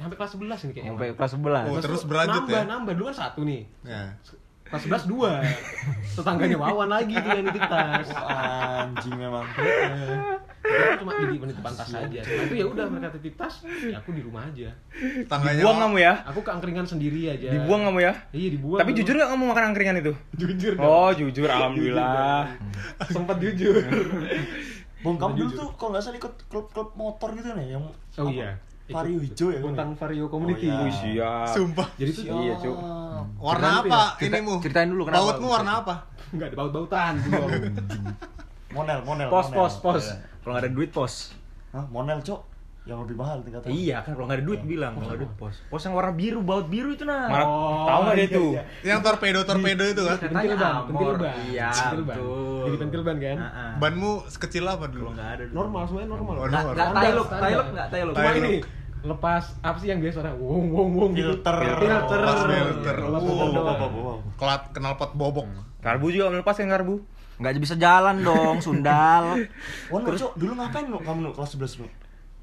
Sampai kelas 11 ini kayaknya. Sampai kelas 11. Oh, terus berlanjut nambah, ya? Nambah, dulu kan satu nih. Ya. Kelas 11 dua. Tetangganya Wawan lagi tuh yang nitip tas. Wah, anjing memang. Aku cuma jadi penitipan tas aja. Setelah itu ya udah mereka titip tas, ya aku di rumah aja. Tangganya Dibuang kamu ya? Aku keangkringan sendiri aja. Dibuang kamu ya? Iya dibuang. Tapi jujur nggak kamu makan angkringan itu? jujur. dong. Oh, jujur, alhamdulillah. Sempat jujur. Bong, kamu dulu tuh kalau nggak salah ikut klub-klub motor gitu nih yang Oh iya. Vario hijau ya kan? Tentang Vario Community. Oh, iya. Siap. Sumpah. Jadi tuh Iya, Cuk. Warna Ceritain apa ya? Cerita- inimu? ceritain dulu kenapa Bautmu warna apa? Enggak ada baut-bautan. [laughs] Monel, monel. Pos, monel. pos, pos. Iya. Kalau nggak ada duit pos. Hah, monel, Cok. Yang lebih mahal tingkatan. Iya kan kalau nggak ada duit bilang kalau nggak ada duit pos. Pos yang warna biru, baut biru itu nah. Mana Oh, tahu nggak dia iya, tuh? iya. Yang torpedo torpedo itu kan? Pentil Katanya ban, pentil ban. Iya, pentil ban. betul. Jadi pentil ban kan? Banmu sekecil apa Kalau dulu? nggak ada dulu. Normal semuanya normal. Normal. standar. tailuk nggak tailuk. Cuma ini lepas apa sih yang biasa orang wong wong wong gitu. Filter. filter Lepas filter. Lepas Oh, filter Wow, wow, wow, wow. Kelat knalpot bobok. Karbu juga melepas kan karbu? Nggak bisa jalan dong, sundal. [laughs] Nuk, Cok, dulu ngapain lu kamu kelas 11 lu?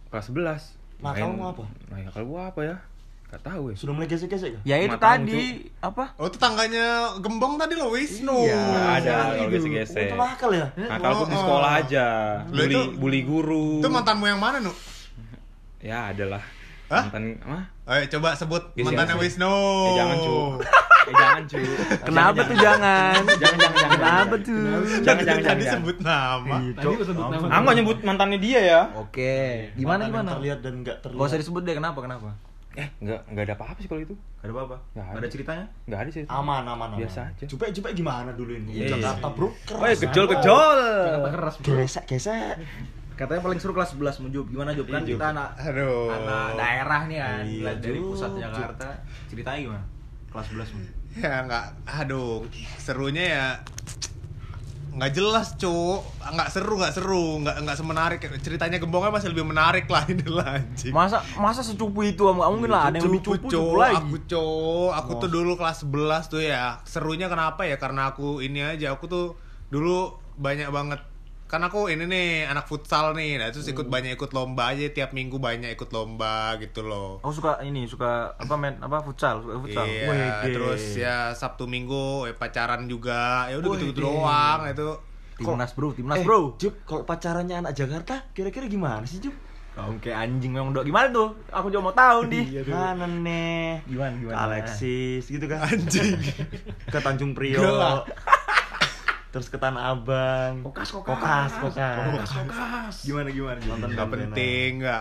Kelas 11. Nah, Main- kamu mau apa? Nah, kalau gua apa ya? Gak tahu ya. Sudah mulai gesek-gesek ya? Ya itu tadi apa? Oh, tetangganya Gembong tadi lo Wisnu. Iya. Ada kalau dulu. gesek-gesek. Itu nakal ya? Nah, kalau di Oh, sekolah oh. aja. Lo Bully, itu- bully guru. Itu mantanmu yang mana, Nu? Ya, adalah. Hah? Mantan apa? Ayo coba sebut Gesek-gesek. mantannya Wisnu. Eh, jangan, cu. Eh, jangan, cu. [laughs] Kenapa tuh jangan? Jangan, jangan, jangan. Kenapa tuh? Jangan, Jangan jangan, tadi jangan. sebut nama. Tadi sebut nama. Aku nggak nyebut mantannya dia ya. Oke. Gimana gimana? Terlihat dan enggak terlihat. Gak usah disebut deh kenapa kenapa? Eh, nggak nggak ada apa-apa sih kalau itu. Gak ada apa-apa. Nggak Gak ada. ada ceritanya? Nggak ada sih. itu. Aman, aman, aman. Biasa aja. Cupek, cupek gimana dulu ini? Iya, Jakarta, Bro. Oh, ya gejol gejol. Jakarta keras. Gesek, gesek. [laughs] Katanya paling seru kelas 11 Mujub. Gimana Jub? Kan Iya, Jub. kita anak Aduh. anak daerah nih kan, Iya, dari pusat Jakarta. Ceritanya gimana? Kelas 11 Mujub. ya nggak aduh serunya ya nggak jelas cuk nggak seru nggak seru nggak nggak semenarik ceritanya gembongnya masih lebih menarik lah ini lah anjing Masa masa secupu itu nggak mungkin lah ada yang lebih cupu, cupu lagi. Aku cuk, aku tuh dulu kelas 11 tuh ya. Serunya kenapa ya? Karena aku ini aja, aku tuh dulu banyak banget kan aku ini nih anak futsal nih, nah terus ikut banyak ikut lomba aja tiap minggu banyak ikut lomba gitu loh. Aku suka ini, suka apa main apa futsal, suka futsal. Iya, Wede. terus ya Sabtu Minggu eh, pacaran juga. Ya udah Wede. gitu-gitu doang itu. Timnas bro, timnas Eh, bro. Jup, kalau pacarannya anak Jakarta, kira-kira gimana sih, Jup? Kamu kayak anjing memang dok. Gimana tuh? Aku juga mau tahu nih. Mana nih? Gimana gimana? Alexis gitu kan. Anjing. [laughs] ke Tanjung Priok. Terus ke Tanah Abang. Kokas, Kokas, kokas. Kokas, kokas. Gimana gimana? Nonton Nggak band-bandan. penting nggak.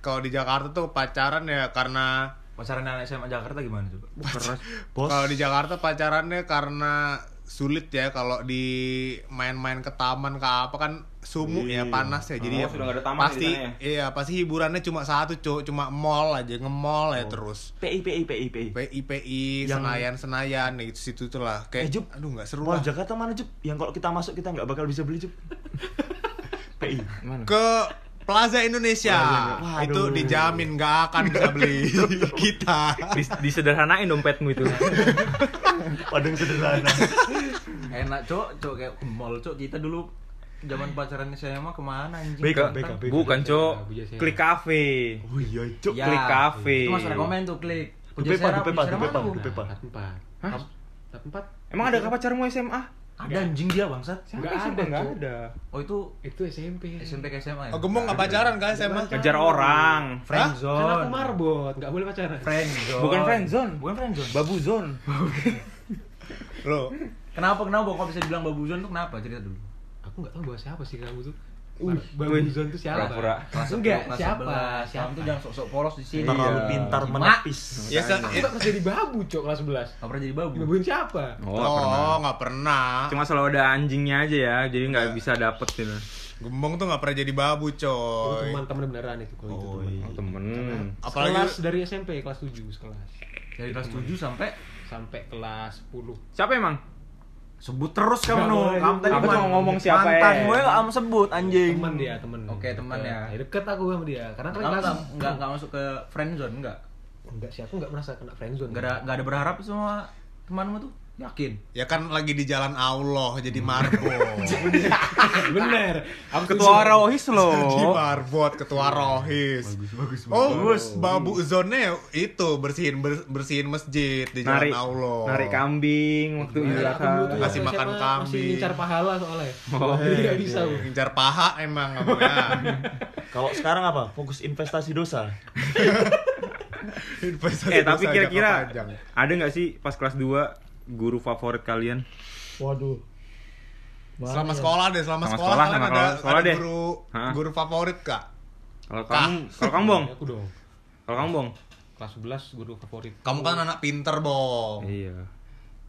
Kalau di Jakarta tuh pacaran ya karena Pacaran anak SMA Jakarta gimana coba? Bos. Kalau di Jakarta pacarannya karena sulit ya kalau di main-main ke taman ke apa kan sumuk ya Iya. panas ya jadi Oh, ya sudah ada taman pasti ya? iya pasti hiburannya cuma satu cuk cuma mall aja nge-mall ya terus PI PI PI PI. PI PI Yang- Senayan Senayan ya gitu situ tuh lah kayak Eh, Jup. aduh nggak seru Mall lah Jakarta mana, Jup? Yang kalau kita masuk kita nggak bakal bisa beli, Jup. [laughs] PI. Mana? ke Plaza Indonesia Waduh. itu dijamin nggak akan bisa beli [laughs] kita Dis- disederhanain dompetmu itu. [laughs] Padang sederhana. Enak cok, cok kayak ke mall cok kita dulu zaman pacaran SMA ke mana anjing? BK, Kan- BK, BK. Bukan, Cok. Sera. Klik cafe. Oh iya, Cuk. Ya, Klik cafe. Itu masuk rekomen tuh klik. Dupepa, Dupepa, Dupepa? Dupepa. Empat. Hah? Empat. Emang ada pacarmu SMA? Ada anjing dia bangsat. Nggak Siapa ada, Nggak Cok. ada. Oh itu Itu SMP. SMP ke SMA ya? oh gembong nggak pacaran kan SMA Ngejar orang. Friend Kan aku zone. marbot, nggak boleh pacaran. Friend zone. Bukan friend zone. Bukan friend zone. Babu zone. lo [laughs] Kenapa kenapa kok bisa dibilang babu zone tuh kenapa cerita dulu? Aku nggak tahu bahwa siapa sih kamu tuh. Uh, Babu wih. Zon tuh siapa? Pura-pura. Kelas Enggak, 10, kelas siapa? 11. Siapa? Tuh jangan sok-sok polos di sini. Terlalu Iya. pintar menepis. ya nggak pernah jadi babu, cok kelas 11. Gak pernah jadi babu. Babuin siapa? Oh, nggak pernah. oh nggak pernah Cuma selalu ada anjingnya aja ya, jadi nggak Nggak. bisa dapet gitu. Gembong tuh nggak pernah jadi babu Itu coy. teman teman beneran itu kalau itu. Oh, teman. iya. Oh, temen. Apalagi Kelas dari SMP kelas 7 sekelas. Dari kelas 7 sampai Sampai kelas 10. Siapa emang? Sebut terus Nggak kamu boleh, Kamu tadi Aku cuma ngomong siapa mantan ya. gue gak kamu sebut anjing. Teman dia, teman. Oke, teman ya. Deket. Deket aku sama dia. Karena kan kelas nggak nggak nggak masuk ke friend zone enggak? enggak sih, aku enggak merasa kena friendzone. Nggak ada nggak ada berharap sama temanmu tuh? Yakin? ya kan lagi di jalan Allah jadi marbot. [laughs] Bener. Aku Ketua. Rohis loh. marbot ketua rohis. bagus, Oh, babu zone itu bersihin ber- bersihin masjid di jalan Narik, Allah. narik kambing waktu Idul tuh Adha. Kasih makan kambing. Masih ngincar pahala soalnya. Oh, [laughs] bisa. Ngincar paha emang ya. [laughs] Kalau sekarang apa? Fokus investasi dosa. [laughs] Investasi Eh tapi kira-kira ada nggak sih pas kelas 2 guru favorit kalian? Waduh. Selama sekolah deh, selama, sekolah, sekolah, sama ada, sekolah- ada deh. guru Hah? guru favorit kak? Kalau kamu, kalau kamu bong, Aku dong. kalau kamu bong. Kelas 11 guru favorit. Kamu kan anak pinter bong. Iya.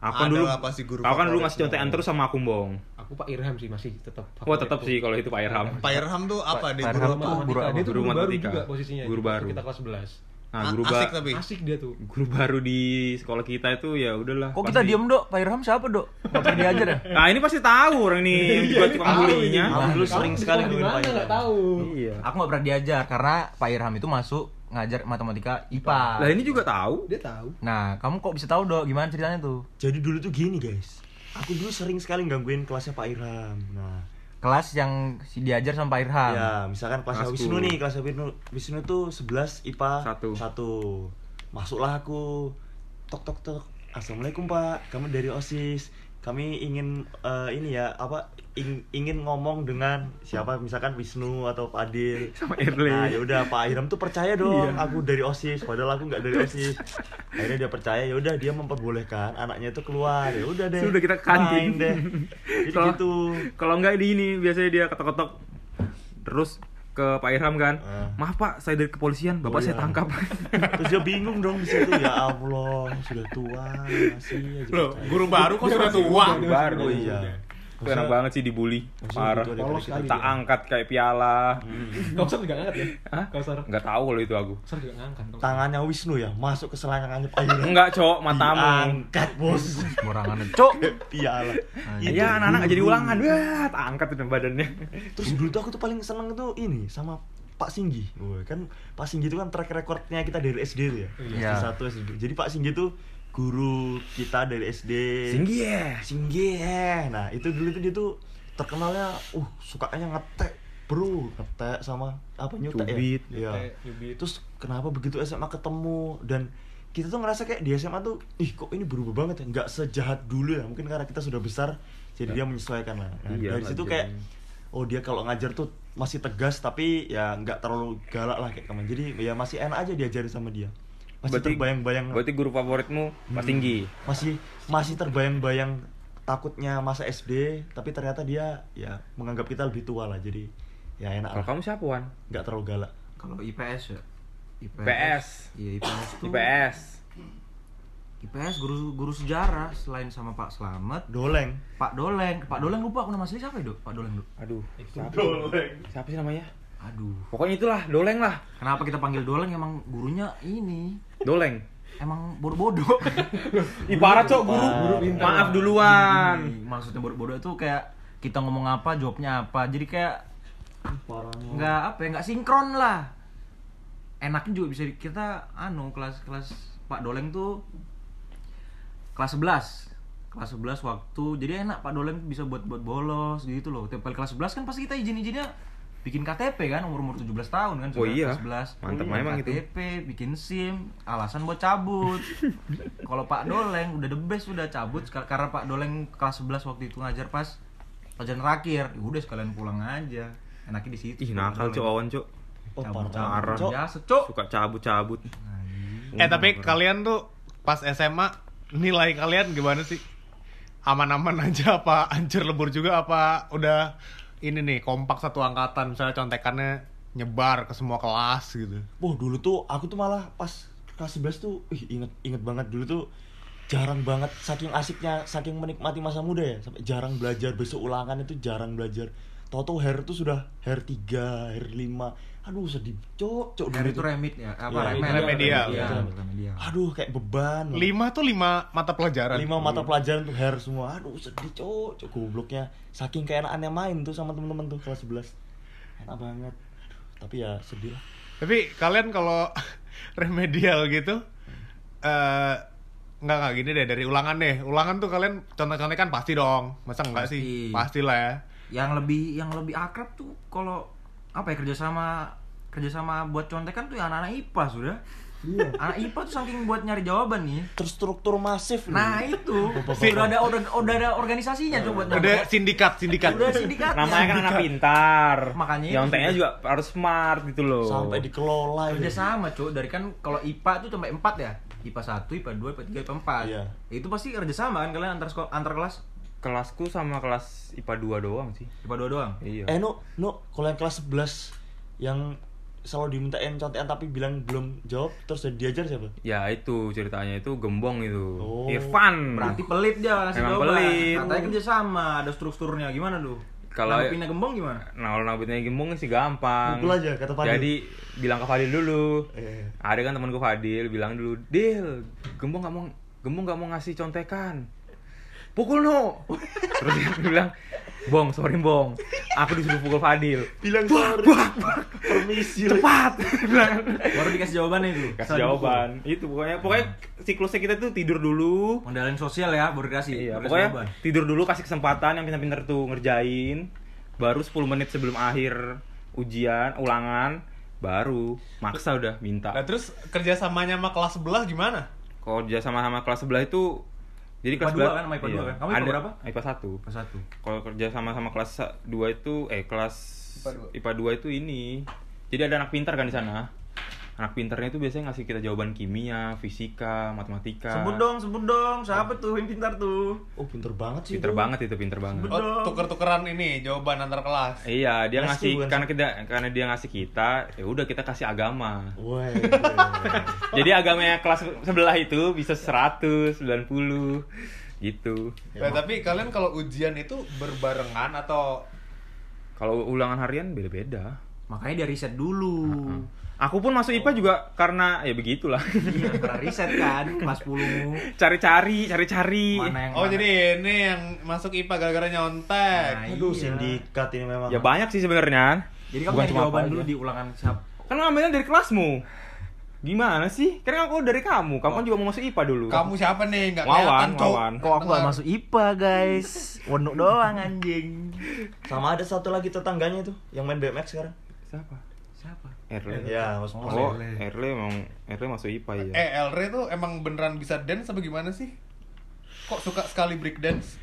Aku kan dulu, lah pasti guru aku kan dulu ngasih contekan terus sama aku bong. Aku Pak Irham sih masih tetap. Oh tetap sih kalau itu Pak Irham. Pak Irham tuh apa deh Pak guru Irham apa? tuh Matematika. guru apa? Dia baru matematika. juga posisinya. Guru baru. Kita kelas 11. Nah, guru asik ba- tapi. Asik dia tuh. guru baru di sekolah kita itu ya udahlah. Kok kita diem dok? Pak Irham siapa dok? Gak pernah diajar ya? Nah ini pasti tahu orang ini juga tukang tahu bulinya. Aku dulu sering sekali mana Pak nggak Irham. tahu. Iya. Aku gak pernah diajar karena Pak Irham itu masuk ngajar matematika IPA. Lah ini juga tahu. Dia tahu. Nah, kamu kok bisa tahu dok? Gimana ceritanya tuh? Jadi dulu tuh gini guys. Aku dulu sering sekali gangguin kelasnya Pak Irham. Nah, Kelas yang diajar sama Pak Irham. ya misalkan kelasnya Kelas Wisnu nih, kelasnya Wisnu, Wisnu tuh 11 IPA Satu. 1. Masuklah aku. Tok tok tok. Assalamualaikum Pak, kami dari OSIS. Kami ingin eh, ini ya apa ing- ingin ngomong dengan siapa misalkan Wisnu atau Pak Adil [laughs] Sama Erle. Nah, ya udah Pak Irham tuh percaya dong aku dari OSIS, padahal aku nggak dari OSIS. Akhirnya dia percaya, ya udah dia memperbolehkan anaknya itu keluar. Ya udah deh. Sudah kita kantin. deh. [laughs] Jadi Kalau- gitu. Kalau enggak di ini biasanya dia ketok-ketok terus ke Pak Irham kan. Ah. Maaf Pak, saya dari kepolisian, Bapak Oh, saya iya. tangkap. [laughs] Terus dia bingung dong di situ. Ya Allah, sudah tua masih aja. Loh, guru baru kok sudah tua? Guru baru. Oh iya. Itu enak banget sih dibully. Parah. gitu kita Tak dia. angkat kayak piala. Kausar [laughs] juga ngangkat ya? Hah? Kausar. Nggak tahu kalau itu aku. Kausar juga ngangkat. Tangannya Wisnu ya masuk ke selangkangannya Pak Enggak, Cok, matamu. angkat bos Morangan cok. piala Iya, anak-anak jadi ulangan. Wah, tak angkat itu badannya. terus dulu tuh aku tuh paling seneng tuh ini sama Pak Singgi Woi, kan Pak Singgi itu kan track recordnya kita dari SD tuh ya Iya. SD satu SD jadi Pak Singgi tuh guru kita dari SD Tinggi ya. Singgi ya nah itu dulu tuh dia tuh terkenalnya uh sukanya ngetek bro. Ngetek sama apa nyutek Cubit. ya Iya. Nyutek, nyubit. terus kenapa begitu SMA ketemu? Dan kita tuh ngerasa kayak di SMA tuh ih kok ini berubah banget ya? Nggak sejahat dulu ya? Mungkin karena kita sudah besar jadi dia menyesuaikan lah. Nah, Iya, dari situ kayak oh dia kalau ngajar tuh masih tegas tapi ya nggak terlalu galak lah kayak kemarin. Jadi ya masih enak aja diajarin sama dia masih terbayang-bayang Berarti guru favoritmu Pak Tinggi. masih masih terbayang-bayang takutnya masa SD tapi ternyata dia ya menganggap kita lebih tua lah jadi ya enak Kalau lah kamu siapa, Wan? nggak terlalu galak Kalau IPS ya. IPS. Iya IPS tuh. IPS. IPS guru guru sejarah selain sama Pak Slamet, doleng Pak Doleng. Pak Doleng lupa aku nama asli siapa ya, Dok? Pak Doleng, Dok. Aduh, siapa? doleng Siapa sih namanya? Aduh. Pokoknya itulah, doleng lah. Kenapa kita panggil Doleng emang gurunya ini Doleng. emang bodoh-bodoh. [laughs] Ibarat cok guru. Guru pintar. Maaf duluan. Ini Maksudnya bodoh-bodoh itu kayak kita ngomong apa, jawabnya apa. Jadi kayak nggak apa ya, nggak sinkron lah. Enaknya juga bisa kita anu kelas-kelas Pak Doleng tuh kelas 11 kelas 11 waktu jadi enak Pak Doleng bisa buat buat bolos gitu loh kali kelas 11 kan pasti kita izin-izinnya bikin KTP kan umur umur 17 tahun kan Oh sudah iya. kelas 11 Mantap Bikin memang itu. KTP bikin SIM alasan buat cabut [laughs] kalau Pak Doleng udah the best udah cabut karena Pak Doleng kelas 11 waktu itu ngajar pas pelajaran terakhir ya udah sekalian pulang aja enaknya di situ Ih, nakal cok awan cok. oh cabut parah biasa cok Suka cabut-cabut. Eh tapi kalian tuh pas SMA nilai kalian gimana sih? Aman-aman aja apa hancur lebur juga apa udah ini nih kompak satu angkatan. Misalnya contekannya nyebar ke semua kelas gitu. Wah dulu tuh aku tuh malah pas kelas 11 tuh ih, inget inget banget. Dulu tuh jarang banget saking asiknya saking menikmati masa muda ya. Sampai jarang belajar besok ulangan itu jarang belajar. Toto hair tuh sudah hair 3, hair 5 Aduh sedih cok, cok dari itu remit ya apa Iya, remedial remedial. remedial, remedial. Aduh kayak beban Lima tuh lima mata pelajaran. lima mata pelajaran tuh hair semua aduh sedih cok cok gobloknya saking keenakannya main tuh sama temen-temen tuh kelas 11 enak banget aduh, tapi ya sedih lah Tapi kalian kalau [laughs] remedial gitu eh nggak nggak gini deh dari ulangan deh. Ulangan tuh kalian contek-contekan pasti dong. Masa enggak sih? Pasti. Pastilah ya. yang lebih yang lebih akrab tuh kalau apa ya kerjasama kerjasama buat contekan tuh ya anak-anak IPA sudah anak IPA tuh saking buat nyari jawaban nih terstruktur masif loh. nah itu Si- udah ada udah, udah ada organisasinya tuh buat Udah nyontek sindikat, sindikat. udah sindikat Namanya kan anak pintar. Makanya itu Nyonteknya sudah. juga harus smart gitu loh. sampai dikelola kerja ini. sama cuy dari kan kalau IPA tuh sampai 4 ya IPA 1, IPA 2, IPA 3, IPA 4 Iya. itu pasti kerja sama kan kalian antar sekolah antar kelas kelasku sama kelas IPA 2 doang sih. IPA 2 doang Iya. Eh no, no, kalau yang kelas 11 yang selalu dimintain contekan tapi bilang belum jawab terus diajar siapa? Ya itu ceritanya itu gembong itu. Oh. Irfan. berarti pelit dia ngasih Memang jawaban pelit. katanya kerja sama ada strukturnya gimana tuh Kalau- pindah gembong gimana Nah, kalau nabutnya gembong sih gampang. Pukul aja, kata Fadil. Jadi bilang ke Fadil dulu. Eh, Ada kan temanku Fadil bilang dulu, "Dil, gembong nggak mau gembong nggak mau ngasih contekan." Pukul no. Terus dia bilang, "Bong, sorry Bong. Aku disuruh pukul Fadil." bilang sorry. Permisi. Cepat. Baru dikasih jawabannya itu Kasih jawaban. Itu pokoknya pokoknya siklusnya kita tuh tidur dulu. Modalin sosial ya baru dikasih Iya, baru pokoknya jawaban. tidur dulu kasih kesempatan yang pintar-pintar tuh ngerjain. Baru 10 menit sebelum akhir ujian, ulangan, baru maksa udah minta. Nah terus kerjasamanya sama kelas sebelah gimana? Kalau dia sama-sama kelas sebelah itu jadi IPA kelas dua sebelah- kan, sama IPA dua iya. kan? Kamu IPA Ada- berapa? IPA 1. Pas satu Kalau kerja sama-sama kelas 2 itu eh kelas IPA 2 itu ini. Jadi ada anak pintar kan di sana. Anak pintarnya itu biasanya ngasih kita jawaban kimia, fisika, matematika. sebut dong sebut dong siapa tuh yang pintar tuh Oh, pinter banget sih. Pinter itu. banget itu, pinter banget. Sebut. Oh, tuker-tukeran ini jawaban antar kelas. Iya, dia ngasih karena kita karena dia ngasih kita, ya udah kita kasih agama. Woi. [laughs] Jadi agamanya kelas sebelah itu bisa 100, 90. gitu Nah, tapi kalian kalau ujian itu berbarengan atau kalau ulangan harian beda-beda Makanya dia riset dulu. Aku pun masuk IPA juga karena ya begitulah Iya, pernah riset kan kelas 10. cari-cari cari-cari Oh mana- jadi ini yang masuk IPA gara-gara nyontek. Nah, Aduh, iya. sindikat ini memang. ya banyak sih sebenarnya Jadi kamu Bukan cuma jawaban dulu aja. di ulangan siapa? kan ngambilnya dari kelasmu gimana sih kan aku dari kamu kamu kan juga mau masuk IPA dulu Kamu siapa nih? Enggak kelihatan. Wawan. Kok aku gak masuk IPA guys? Wonuk doang anjing. [laughs] Sama ada satu lagi tetangganya itu yang main BMX sekarang. siapa Siapa? Erle Ya, Mas Oh, oh Erle. Erle emang Erle masuk IPA ya Eh, Elre tuh emang beneran bisa dance apa gimana sih? Kok suka sekali break dance?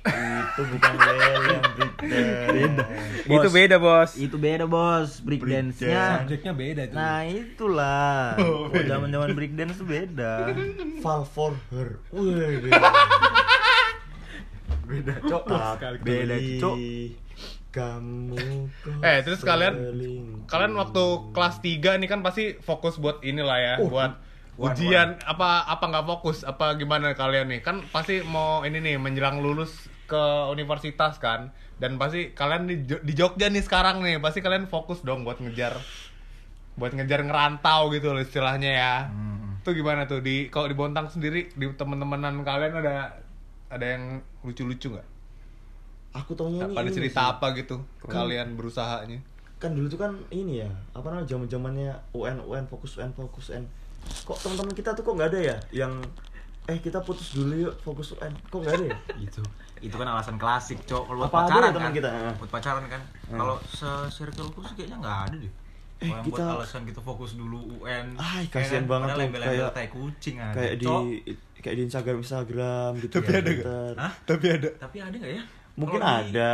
itu bukan Lel yang break Beda. itu beda bos Itu beda bos, break dance-nya. Subjeknya beda tuh. Nah itulah, [laughs] Oh, beda. zaman zaman break dance tuh beda. Fall for her. Wih, beda. Cok, beda cok. Kamu Eh, terus kalian- selingkuh. Kalian waktu kelas 3 nih kan pasti fokus buat inilah ya, Oh, buat wan, ujian apa apa nggak fokus apa gimana kalian nih? Kan pasti mau ini nih menjelang lulus ke universitas kan dan pasti kalian di, di Jogja nih sekarang nih pasti kalian fokus dong buat ngejar buat ngejar ngerantau gitu loh istilahnya ya. Hmm. itu gimana tuh? Di kalau di Bontang sendiri di teman-temanan kalian ada ada yang lucu-lucu nggak Aku taunya ini. pada ini cerita sih. apa gitu kalian berusahanya Kan dulu tuh kan ini ya, apa namanya zaman-zamannya UN UN fokus UN fokus UN. Kok teman-teman kita tuh kok nggak ada ya yang eh kita putus dulu yuk fokus UN. Kok nggak ada ya? [laughs] Itu itu kan alasan klasik cok kalau buat Apa ada pacaran ya teman kan. kita? Hmm. Buat pacaran kan. Kalau se-circle ku sih kayaknya nggak ada deh. Eh, yang kita- buat alasan kita fokus dulu UN. Ay, ya kasihan kan? banget tuh, kayak- tai kucing aja. kayak di kayak di Instagram Instagram gitu Tapi ya, ada. Hah? tapi ada Tapi ada nggak ya? Mungkin di- ada.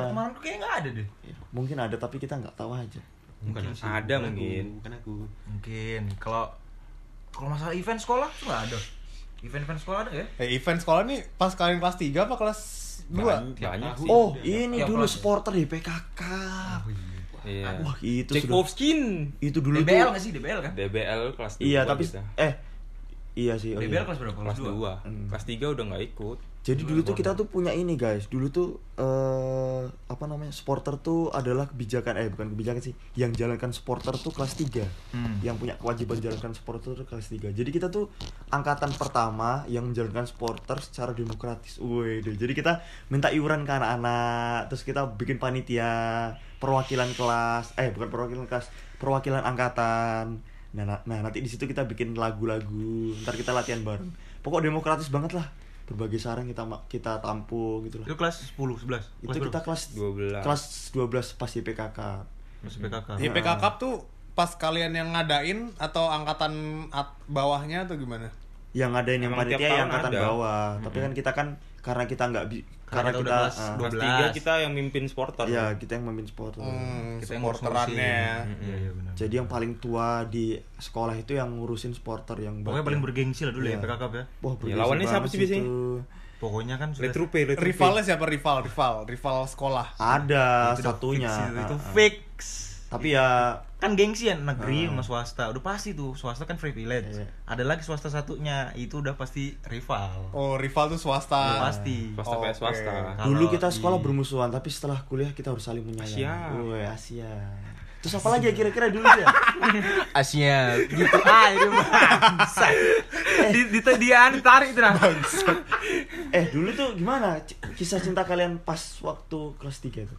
Pertemanan tuh kayaknya nggak ada deh. Mungkin ada tapi kita nggak tahu aja. Mungkin sih. ada mungkin. aku, bukan aku. Mungkin. Kalau kalau masalah event sekolah tuh nggak ada. Event-event sekolah ada nggak ya? Eh, event sekolah nih pas kalian kelas 3 apa kelas 2? banyak sih Oh, ini tiap dulu kelas ya? supporter di PKK. iya Wah, itu Cek sudah Povskin itu dulu DBL tuh. nggak sih? DBL kan? DBL kelas 2 Iya, tapi eh iya sih. oh DBL iya. kelas berapa? kelas dua. 2 Hmm. kelas 3 udah nggak ikut Jadi dulu tuh kita tuh punya ini guys. Dulu tuh eh apa namanya? Supporter tuh adalah kebijakan eh bukan kebijakan sih. Yang jalankan supporter tuh kelas 3. Hmm. Yang punya kewajiban jalankan supporter tuh kelas 3. Jadi kita tuh angkatan pertama yang menjalankan supporter secara demokratis. Wih, jadi kita minta iuran ke anak-anak, terus kita bikin panitia, perwakilan kelas, eh bukan perwakilan kelas, perwakilan angkatan. Nah, nah, nah, nanti di situ kita bikin lagu-lagu, ntar kita latihan bareng. Pokok demokratis banget lah. Berbagai saran kita kita tampung gitu lah. Itu kelas 10, 11. Itu kita kelas 12. kelas 12 pas YPKK. kelas PKK. YPK Cup tuh pas kalian yang ngadain atau angkatan at- bawahnya atau gimana? Yang ada yang panitia yang angkatan ada. bawah. Tapi kan kita kan karena kita nggak bi- Karena karena kita kita, udah kelas ah, dua kelas 12. 3 kita yang mimpin supporter ya kita yang memimpin supporter. Hmm, Kita yang supporterannya ya. Iya, iya benar. Jadi yang paling tua di sekolah itu yang ngurusin supporter yang Pokoknya paling bergengsi lah dulu ya Iya. PKK ya. Wah, Ya, lawannya siapa sih biasanya? itu. Pokoknya kan sudah Retrupe Retrupe Rivalnya siapa rival? Rival, rival sekolah. Ada Itu satunya. fix itu, itu ah, ah. fix. Tapi ya Kan gengsi ya negeri Ah. sama swasta. Udah pasti tuh, swasta kan privilege. Iya. Ada lagi swasta satunya, itu udah pasti rival. Oh, rival tuh swasta. Udah pasti. swasta kayak Oke. swasta Kalau dulu kita sekolah di- bermusuhan, tapi setelah kuliah kita harus saling menyayangi. Asia. Asia. Terus apa lagi ya kira-kira dulu ya? [laughs] Asia gitu ah itu bangsa. di di dia tarik itu nah. eh, dulu tuh gimana kisah cinta kalian pas waktu kelas 3 itu?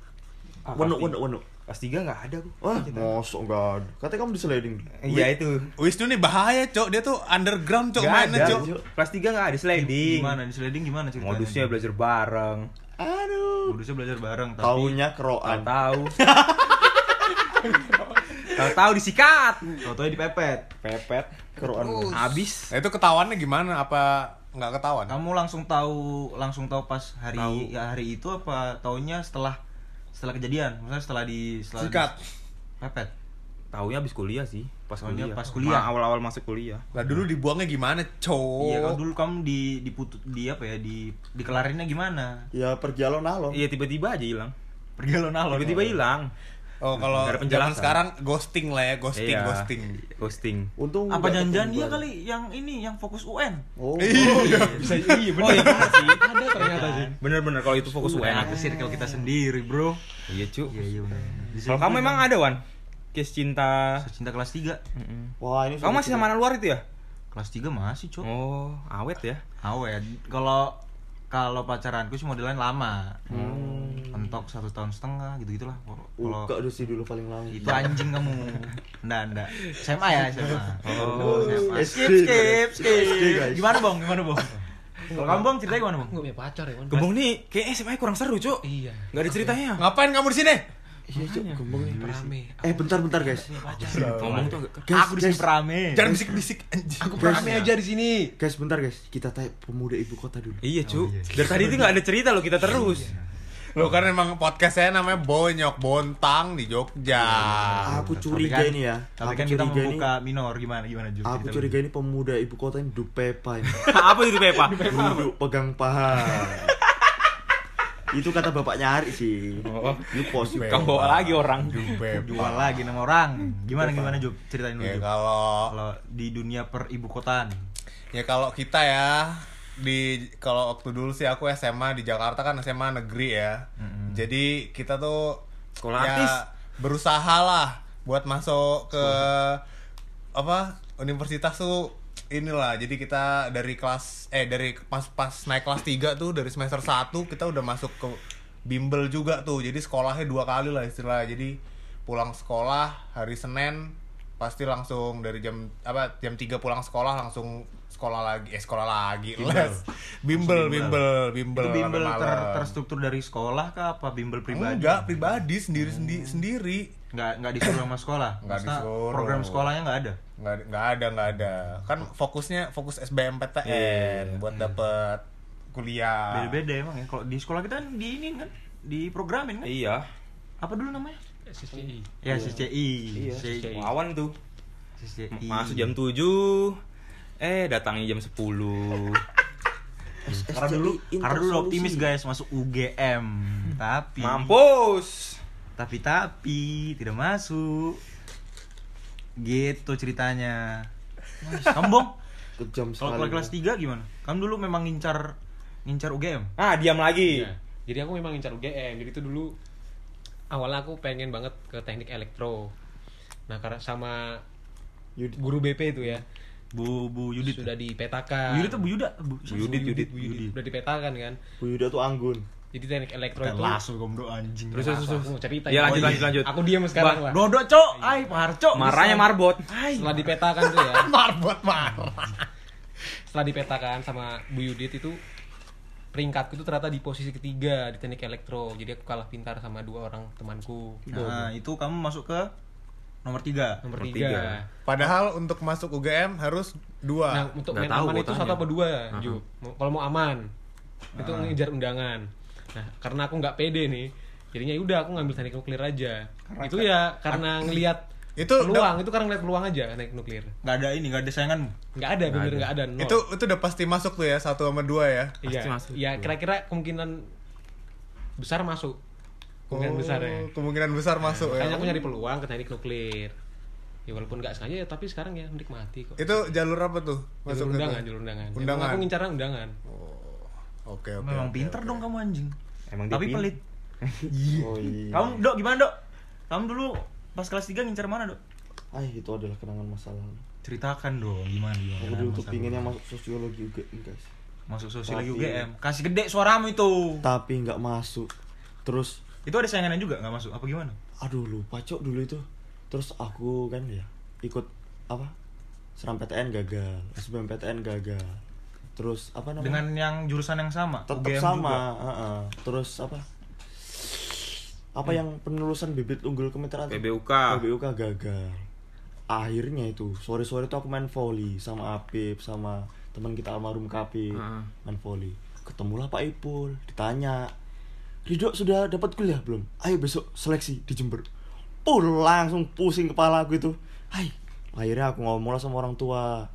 Ah, kelas wenu, wenu. Kelas 3 nggak ada aku Wah, mosok enggak ada. Katanya kamu di sliding. iya itu Wisnu nih bahaya, Cok. Dia tuh underground, Cok, Nggak mainnya, ada Cok. Kelas 3 nggak ada sliding Gimana di sliding gimana ceritanya? modusnya belajar bareng Aduh. Modusnya belajar bareng tapi Taunya tahu keroan. tahu tahu tahu disikat Tau-tau dipepet. pepet Keroan. habis Nah, itu ketahuannya gimana? Apa nggak ketahuan? Kamu langsung tahu langsung tahu pas hari Tahu. ya hari itu apa taunya setelah setelah kejadian? Maksudnya setelah di setelah di- Sikat. pepet. Taunya habis kuliah sih pas Taunya kuliah pas kuliah. Ma- awal-awal masuk kuliah Lah dulu dibuangnya gimana, Cok? Iya, kan dulu kamu di diputut di apa ya? Di dikelarinnya gimana? Ya pergi alon-alon. iya tiba-tiba aja hilang Pergi alon-alon. tiba-tiba hilang Oh, kalau zaman penjelasan. sekarang ghosting lah ya, ghosting, Iya, ghosting. ghosting Untung Apa ketemu dia kali yang ini yang fokus UN? Oh, Bisa [laughs] iya oh iya sih Ada ternyata sih. bener-bener kalau itu fokus UN Itu circle kita sendiri, Bro. iya cu Iya, iya benar. kalau kamu emang ada wan case cinta cinta kelas 3. Wah, ini kamu masih sama anak luar itu ya Kelas 3 masih, Cok. oh awet ya Awet. Kalau kalau pacaranku sih modelan lama. Mentok satu tahun setengah gitu gitulah. Kalau Uka udah sih dulu paling lama. itu anjing kamu. Nggak, enggak. SMA ya, SMA. Oh, SMA. SD, Skip, skip, skip. Gimana, Bang? Gimana, Bang? Kalau kamu, Bang, ceritanya gimana, Bang? Gue punya pacar ya, Wan. Gembong nih kayak SMA kurang seru cu Iya. nggak ada ceritanya Ngapain kamu di sini? Iya, Cuk, gembong nih. Rame. Eh, bentar bentar, guys. ngomong tuh Guys, aku di sini guys. rame. Jangan bisik-bisik anjing. Aku rame aja di sini. Guys, bentar, guys. Kita tanya pemuda ibu kota dulu. iya cu dari tadi tuh nggak ada cerita loh kita terus Lo kan emang podcast saya namanya Bonyok Bontang di Jogja. Aku curiga kan- ini ya. Tapi kan kita curiga ini. membuka minor gimana gimana Ju? Aku curiga ini pemuda ibu kota ini dupepa ini. [laughs] apa itu Pepa Duduk pegang paha. [laughs] Itu kata bapaknya Ari sih. oh Lu pos. kamu bawa lagi orang. Jual lagi nama orang. Gimana gimana Ju? Ceritain dulu. Ya kalau Kalau di dunia per ibu kotaan. ya kalau kita ya di kalau waktu dulu sih aku SMA di Jakarta kan SMA negeri ya. Jadi kita tuh Sekolah ya, artis. berusaha lah buat masuk ke apa universitas tuh inilah jadi kita dari kelas eh dari pas pas naik kelas 3 tuh dari semester 1 kita udah masuk ke bimbel juga tuh. Jadi sekolahnya dua kali lah istilahnya jadi pulang sekolah hari Senin pasti langsung dari jam apa jam 3 pulang sekolah langsung sekolah lagi eh sekolah lagi les. Bimbel bimbel. bimbel Itu bimbel ter- terstruktur dari sekolah kah apa bimbel pribadi? enggak pribadi sendiri sendiri sendiri Nggak nggak disuruh sama sekolah. Nggak Maksudnya disuruh. Program sekolahnya nggak ada. nggak nggak ada nggak ada kan fokusnya fokus SBMPTN Iya, buat dapet kuliah Beda-beda emang ya. Kalau di sekolah kita kan di ini kan di programin kan. iya Apa dulu namanya? SSCI. Ya CCI. Iya, CCI. wawan tuh CCI. masuk jam 7 eh datangnya jam 10 [laughs] Karena dulu, karena dulu optimis guys masuk UGM, tapi mampus tapi tapi tidak masuk. Gitu ceritanya. Kamu Bong, Kejam kalau sekali. kalau kelas 3 gimana? Kamu dulu memang ngincar ngincar UGM? ah diam lagi Iya. Jadi aku memang ngincar UGM. Jadi itu dulu awalnya aku pengen banget ke teknik elektro. Nah, karena sama Yudit. guru BP itu ya. Bu Bu Yudit. Sudah Bu dipetakan. Yudit atau Bu Yuda? Bu, Bu Yudit, Yudit, Bu Yudit. Sudah dipetakan kan. Bu Yuda tuh anggun. Jadi teknik elektro itu Langsung kamu do anjing. Terus terus terus aku mau cerita Iya, ya. lanjut, lanjut, lanjut. Aku diam sekarang lah. Dodo cok, ay parcok. marahnya marbot Setelah dipetakan tuh ya. [laughs] marbot marah Setelah dipetakan sama Bu Yudit itu peringkatku itu ternyata di posisi ketiga di teknik elektro. Jadi aku kalah pintar sama dua orang temanku. Nah, itu kamu masuk ke nomor 3. Nomor tiga. tiga. padahal untuk masuk UGM harus dua Nah, untuk Nggak main tahu aman itu satu apa dua, Ju. Kalau mau aman, itu ngejar undangan. Nah, karena aku nggak pede nih, jadinya ya udah aku ngambil teknik nuklir aja. itu ya karena ngelihat Itu peluang, itu karena ngeliat peluang aja teknik nuklir. Nggak ada ini, nggak ada sayanganmu. Nggak ada, bener nggak ada. nol. itu itu udah pasti masuk tuh ya satu sama dua ya iya, pasti masuk. iya kira-kira kemungkinan besar masuk. Kemungkinan Oh, besar ya. kemungkinan besar masuk ya Makanya aku nyari peluang ke teknik nuklir. Ya walaupun nggak sengaja ya, tapi sekarang ya menikmati kok. itu jalur apa tuh Jalur ke undangan, itu? jalur undangan. Emang Undangan. aku ngincarnya undangan. oke oke Memang oke, pinter oke. dong kamu anjing. Emang Tapi pelit. [laughs] Oh iya. Kamu dok gimana dok? Kamu dulu pas kelas 3 ngincar mana dok? Ah, itu adalah kenangan masa lalu. Ceritakan dong gimana gimana. Aku dulu tuh pinginnya masuk sosiologi UGM, guys. masuk sosiologi Tapi- UGM. Kasih gede suaramu itu. Tapi nggak masuk. Terus Itu ada sayangannya juga nggak masuk? Apa gimana? aduh lupa cok dulu itu terus aku kan ya ikut apa seram PTN gagal SBMPTN gagal terus apa namanya Dengan yang jurusan yang sama. tetap UGM sama juga. heeh. terus apa apa yang penelusuran bibit unggul kemitraan? PBUK. PBUK gagal akhirnya itu sore sore tuh aku main volley sama Apip sama teman kita almarhum Kapi Heeh. main volley ketemulah Pak Ipul ditanya Ridho sudah dapat kuliah belum ayo besok seleksi di Jember Pul langsung pusing kepala aku itu Hai akhirnya aku ngomong lah sama orang tua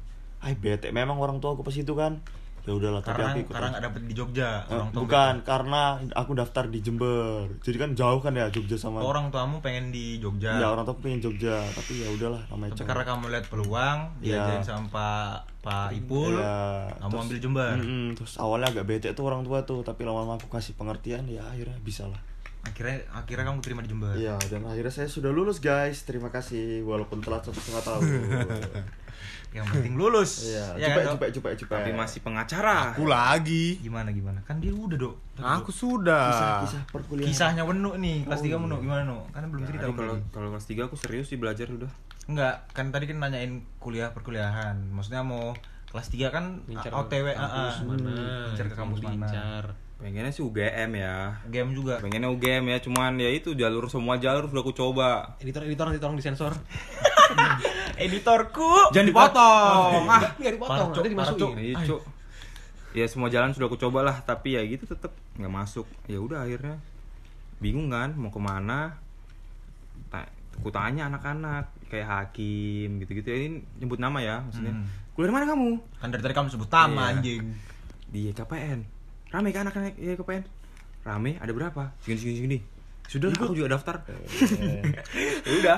Hai bete memang orang tua aku pas itu kan. Ya udahlah tapi aku ikut karena nggak dapet di Jogja Eh, orang tua bukan karena aku daftar di Jember. Jadi kan jauh kan ya Jogja sama orang tuamu pengen di Jogja. Ya orang tua pengen Jogja tapi ya udahlah namanya tapi karena kamu lihat peluang Iya. diajarin sama Pak Pak Ipul Ya, kamu terus- ambil Jember. Mm-mm, terus awalnya agak bete tuh orang tua tuh tapi lama-lama aku kasih pengertian ya akhirnya bisa lah akhirnya akhirnya kamu terima di Jember Iya dan akhirnya saya sudah lulus guys terima kasih walaupun telat satu setengah tahun [laughs] yang penting lulus Iya Ya cepet kan, cepet cepet cepet Tapi masih pengacara. Aku lagi. gimana gimana kan dia udah dok Aku Dok. sudah. kisah-kisah perkuliahan kisahnya Wenu nih kelas Oh, 3 iya. Wenu gimana Nu? kan belum cerita Jadi Om kalau kalau kelas 3 aku serius sih belajar udah. enggak kan tadi kan nanyain kuliah perkuliahan maksudnya mau kelas 3 kan Ngincar OTW ah, ah. mana? Ngincar ke kampus mana. Pengennya sih UGM ya. game juga Pengennya UGM ya, cuman ya itu jalur semua jalur sudah aku coba. Editor, editor nanti tolong disensor. [laughs] editorku Jangan dipotong. Ah, Enggak dipotong, nanti dimasukin. Iya, Cuk. Ya semua jalan sudah aku coba lah, tapi ya gitu tetap nggak masuk. Ya udah akhirnya bingung kan mau ke mana. Ta aku tanya anak-anak kayak hakim gitu-gitu ini nyebut nama ya maksudnya. Hmm. Kuliah mana kamu? kan dari tadi kamu sebut nama Iya. anjing Di KPN. Rame kan anak-anak ya KPN? Rame, ada berapa? Segini segini segini. Sudah lah, aku juga daftar. [laughs] Ya udah,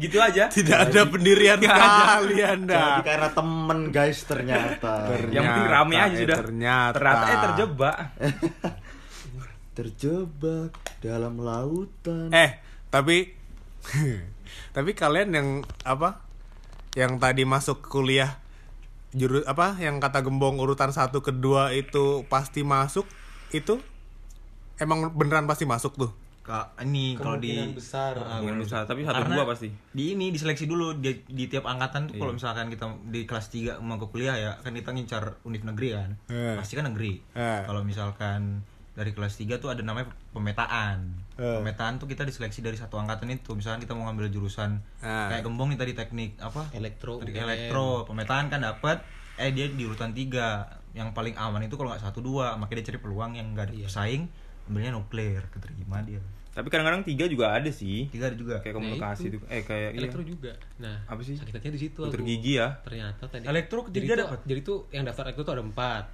gitu aja. Tidak ada pendirian kali Anda. jadi karena temen guys ternyata [laughs] Yang penting rame aja eh, sudah. Ternyata. Ternyata eh terjebak. [laughs] terjebak dalam lautan Eh, tapi tapi kalian yang apa? Yang tadi masuk kuliah juru apa yang kata gembong urutan satu kedua itu pasti masuk itu emang beneran pasti masuk tuh Kak, ini kalau di besar. Ah, Kemungkinan besar, tapi satu Karena dua pasti. Di ini diseleksi dulu di, di tiap angkatan tuh Iya. kalau misalkan kita di kelas 3 mau ke kuliah ya, kan kita ngincar univ negeri kan. Eh. Pasti kan negeri. Eh. Kalau misalkan dari kelas 3 tuh ada namanya pemetaan. Eh. Pemetaan tuh kita diseleksi dari satu angkatan itu. Misalkan kita mau ngambil jurusan Eh. kayak gembong nih tadi teknik apa? Elektro, Teknik UGM. elektro. Pemetaan kan dapat eh dia di urutan 3. Yang paling aman itu kalau nggak satu dua, makanya dia cari peluang yang nggak ada Iya. pesaing, ambilnya nuklir, keterima dia. Tapi kadang-kadang tiga juga ada sih. Tiga ada juga. Kayak Nah, komunikasi itu. tuh. Eh kayak iya. Elektro juga. Nah, Apa sih? Sakit hatinya di situ. Dokter aku. gigi ya. Ternyata tadi. Elektro ketiga dapat? Jadi tuh yang daftar elektro tuh ada empat.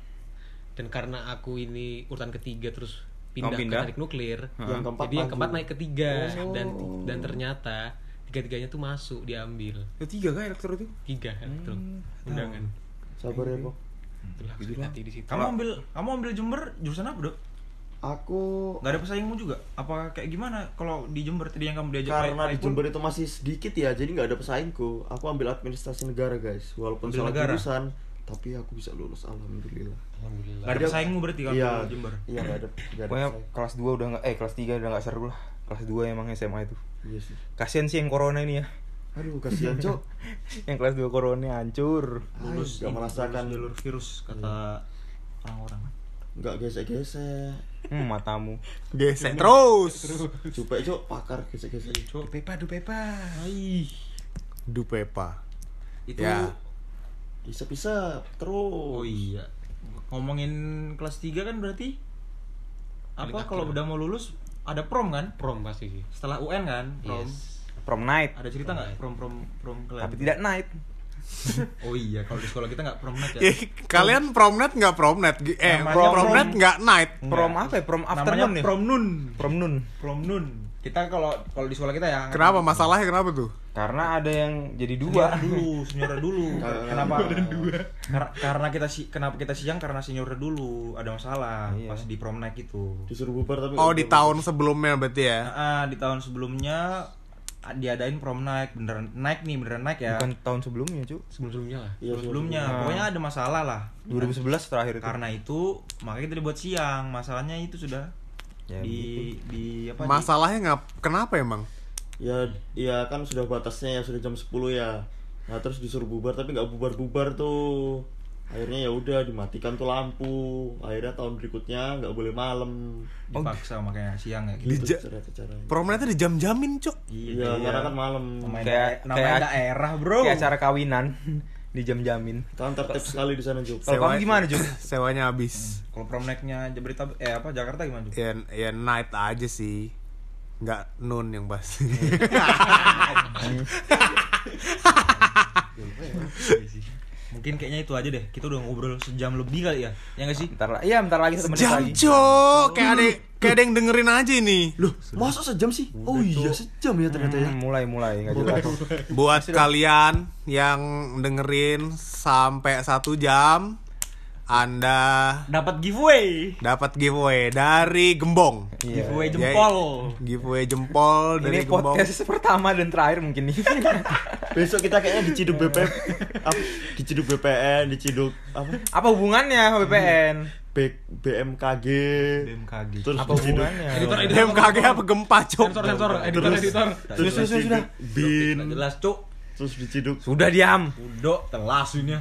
Dan karena aku ini urutan ketiga terus pindah, Kamu pindah? ke teknik nuklir. yang keempat jadi yang keempat naik ketiga Oh. dan dan ternyata tiga-tiganya tuh masuk diambil. Ya, tiga kan elektro tuh. Tiga elektro. Undangan. sabar ya kok Itulah sakit hati di situ. Kamu ambil kamu ambil Jember jurusan apa, Dok? aku Gak ada pesaingmu juga? Apa kayak gimana kalau di Jember tadi yang kamu diajak karena di? Jember itu masih sedikit ya jadi nggak ada pesaingku aku ambil administrasi negara guys walaupun Ambil salah negara? jurusan tapi aku bisa lulus alhamdulillah Alhamdulillah. Gak ada pesaingmu berarti kalau iya di Jember? iya nggak ada nggak ada Pokoknya pesaing. kelas 2 udah nggak eh kelas 3 udah nggak seru lah. Kelas 2 emang SMA itu. iya sih Kasian sih yang corona ini ya. aduh kasihan cok [laughs] yang kelas 2 corona hancur. Lulus ini, merasakan jalur virus kata orang-orang. nggak gesek gesek Hmm, matamu. gesek terus Coba cok pakar gesek gesek Cuk, pepa du pepa. Hai. dupepa Itu Ya. isep terus Oh iya. Ngomongin kelas 3 kan berarti apa kalau udah mau lulus ada prom kan? Prom pasti sih. Setelah UN kan? Prom. Yes. Prom night. Ada cerita nggak prom prom prom kalian? Tapi tidak night. [laughs] Oh iya, kalau di sekolah kita nggak prom night Eh, ya. kalian promnet nggak promnet eh Namanya prom prom. nggak night Prom apa ya? Prom Namanya afternoon nih. prom nun. Prom nun. Prom nun. Kita kalau kalau di sekolah kita ya. kenapa masalahnya kenapa tuh Karena ada yang jadi Dua [laughs] dua. dulu, senior dulu. Kenapa? Kar- karena kita si kenapa kita siang karena senior dulu ada masalah Iya. pas di prom night itu. disuruh bubar tapi oh di bubar. tahun sebelumnya berarti ya Ah, di tahun sebelumnya ah, diadain prom night beneran naik nih beneran naik ya. Bukan tahun sebelumnya, Cuk. Sebelum-sebelumnya lah. Iya, Tahun sebelumnya. Ah. Pokoknya ada masalah lah. 2011 terakhir itu. Karena itu makanya kita dibuat siang. Masalahnya itu sudah Ya, di di apa? di- masalahnya nggak kenapa emang? Ya ya kan sudah batasnya ya sudah jam 10 ya. Nah terus disuruh bubar tapi nggak bubar bubar tuh. Akhirnya ya udah dimatikan tuh lampu. Akhirnya tahun berikutnya nggak boleh malam. Dipaksa makanya siang ya. Di gitu ja- cara caranya promnetnya dijam-jamin cok iya karena kan malam. Namanya, Kayak- kayak- daerah, Bro. Kayak acara kawinan di jam-jamin. kan tertib sekali di sana juga Kalau kamu gimana, Cuk? [laughs] sewanya habis. Kalau prom night-nya Jabodetabek eh apa Jakarta gimana, Ju? ya ya night aja sih. Nggak nun yang pasti [laughs] [laughs] Mungkin kayaknya itu aja deh. Kita udah ngobrol sejam lebih kali ya. Ya nggak sih? Bentar lah. Iya, bentar lagi satu menit lagi. cok, kayak ada kayak ada yang dengerin aja ini. Loh, masa sejam sih? Oh iya, sejam ya ternyata ya. Hmm, mulai mulai nggak jelas. Buat kalian yang dengerin sampai satu jam, anda Dapat giveaway. dapat giveaway dari Gembong. Iya. Giveaway Ya, jempol. Giveaway jempol dari Ini Gembong. podcast pertama dan terakhir mungkin nih. [laughs] Besok kita kayaknya diciduk BPM, apa? Diciduk BPN, diciduk apa? Apa hubungannya BPN? B, BMKG. BMKG. Terus Apa diciduk hubungannya? Editor, editor. BMKG apa gempa cok? Sensor, sensor, editor, Terus- editor. Terus Sudah, sudah, diciduk BIN. Jelas, Cuk. Terus diciduk Sudah diam. Udah, telas ini.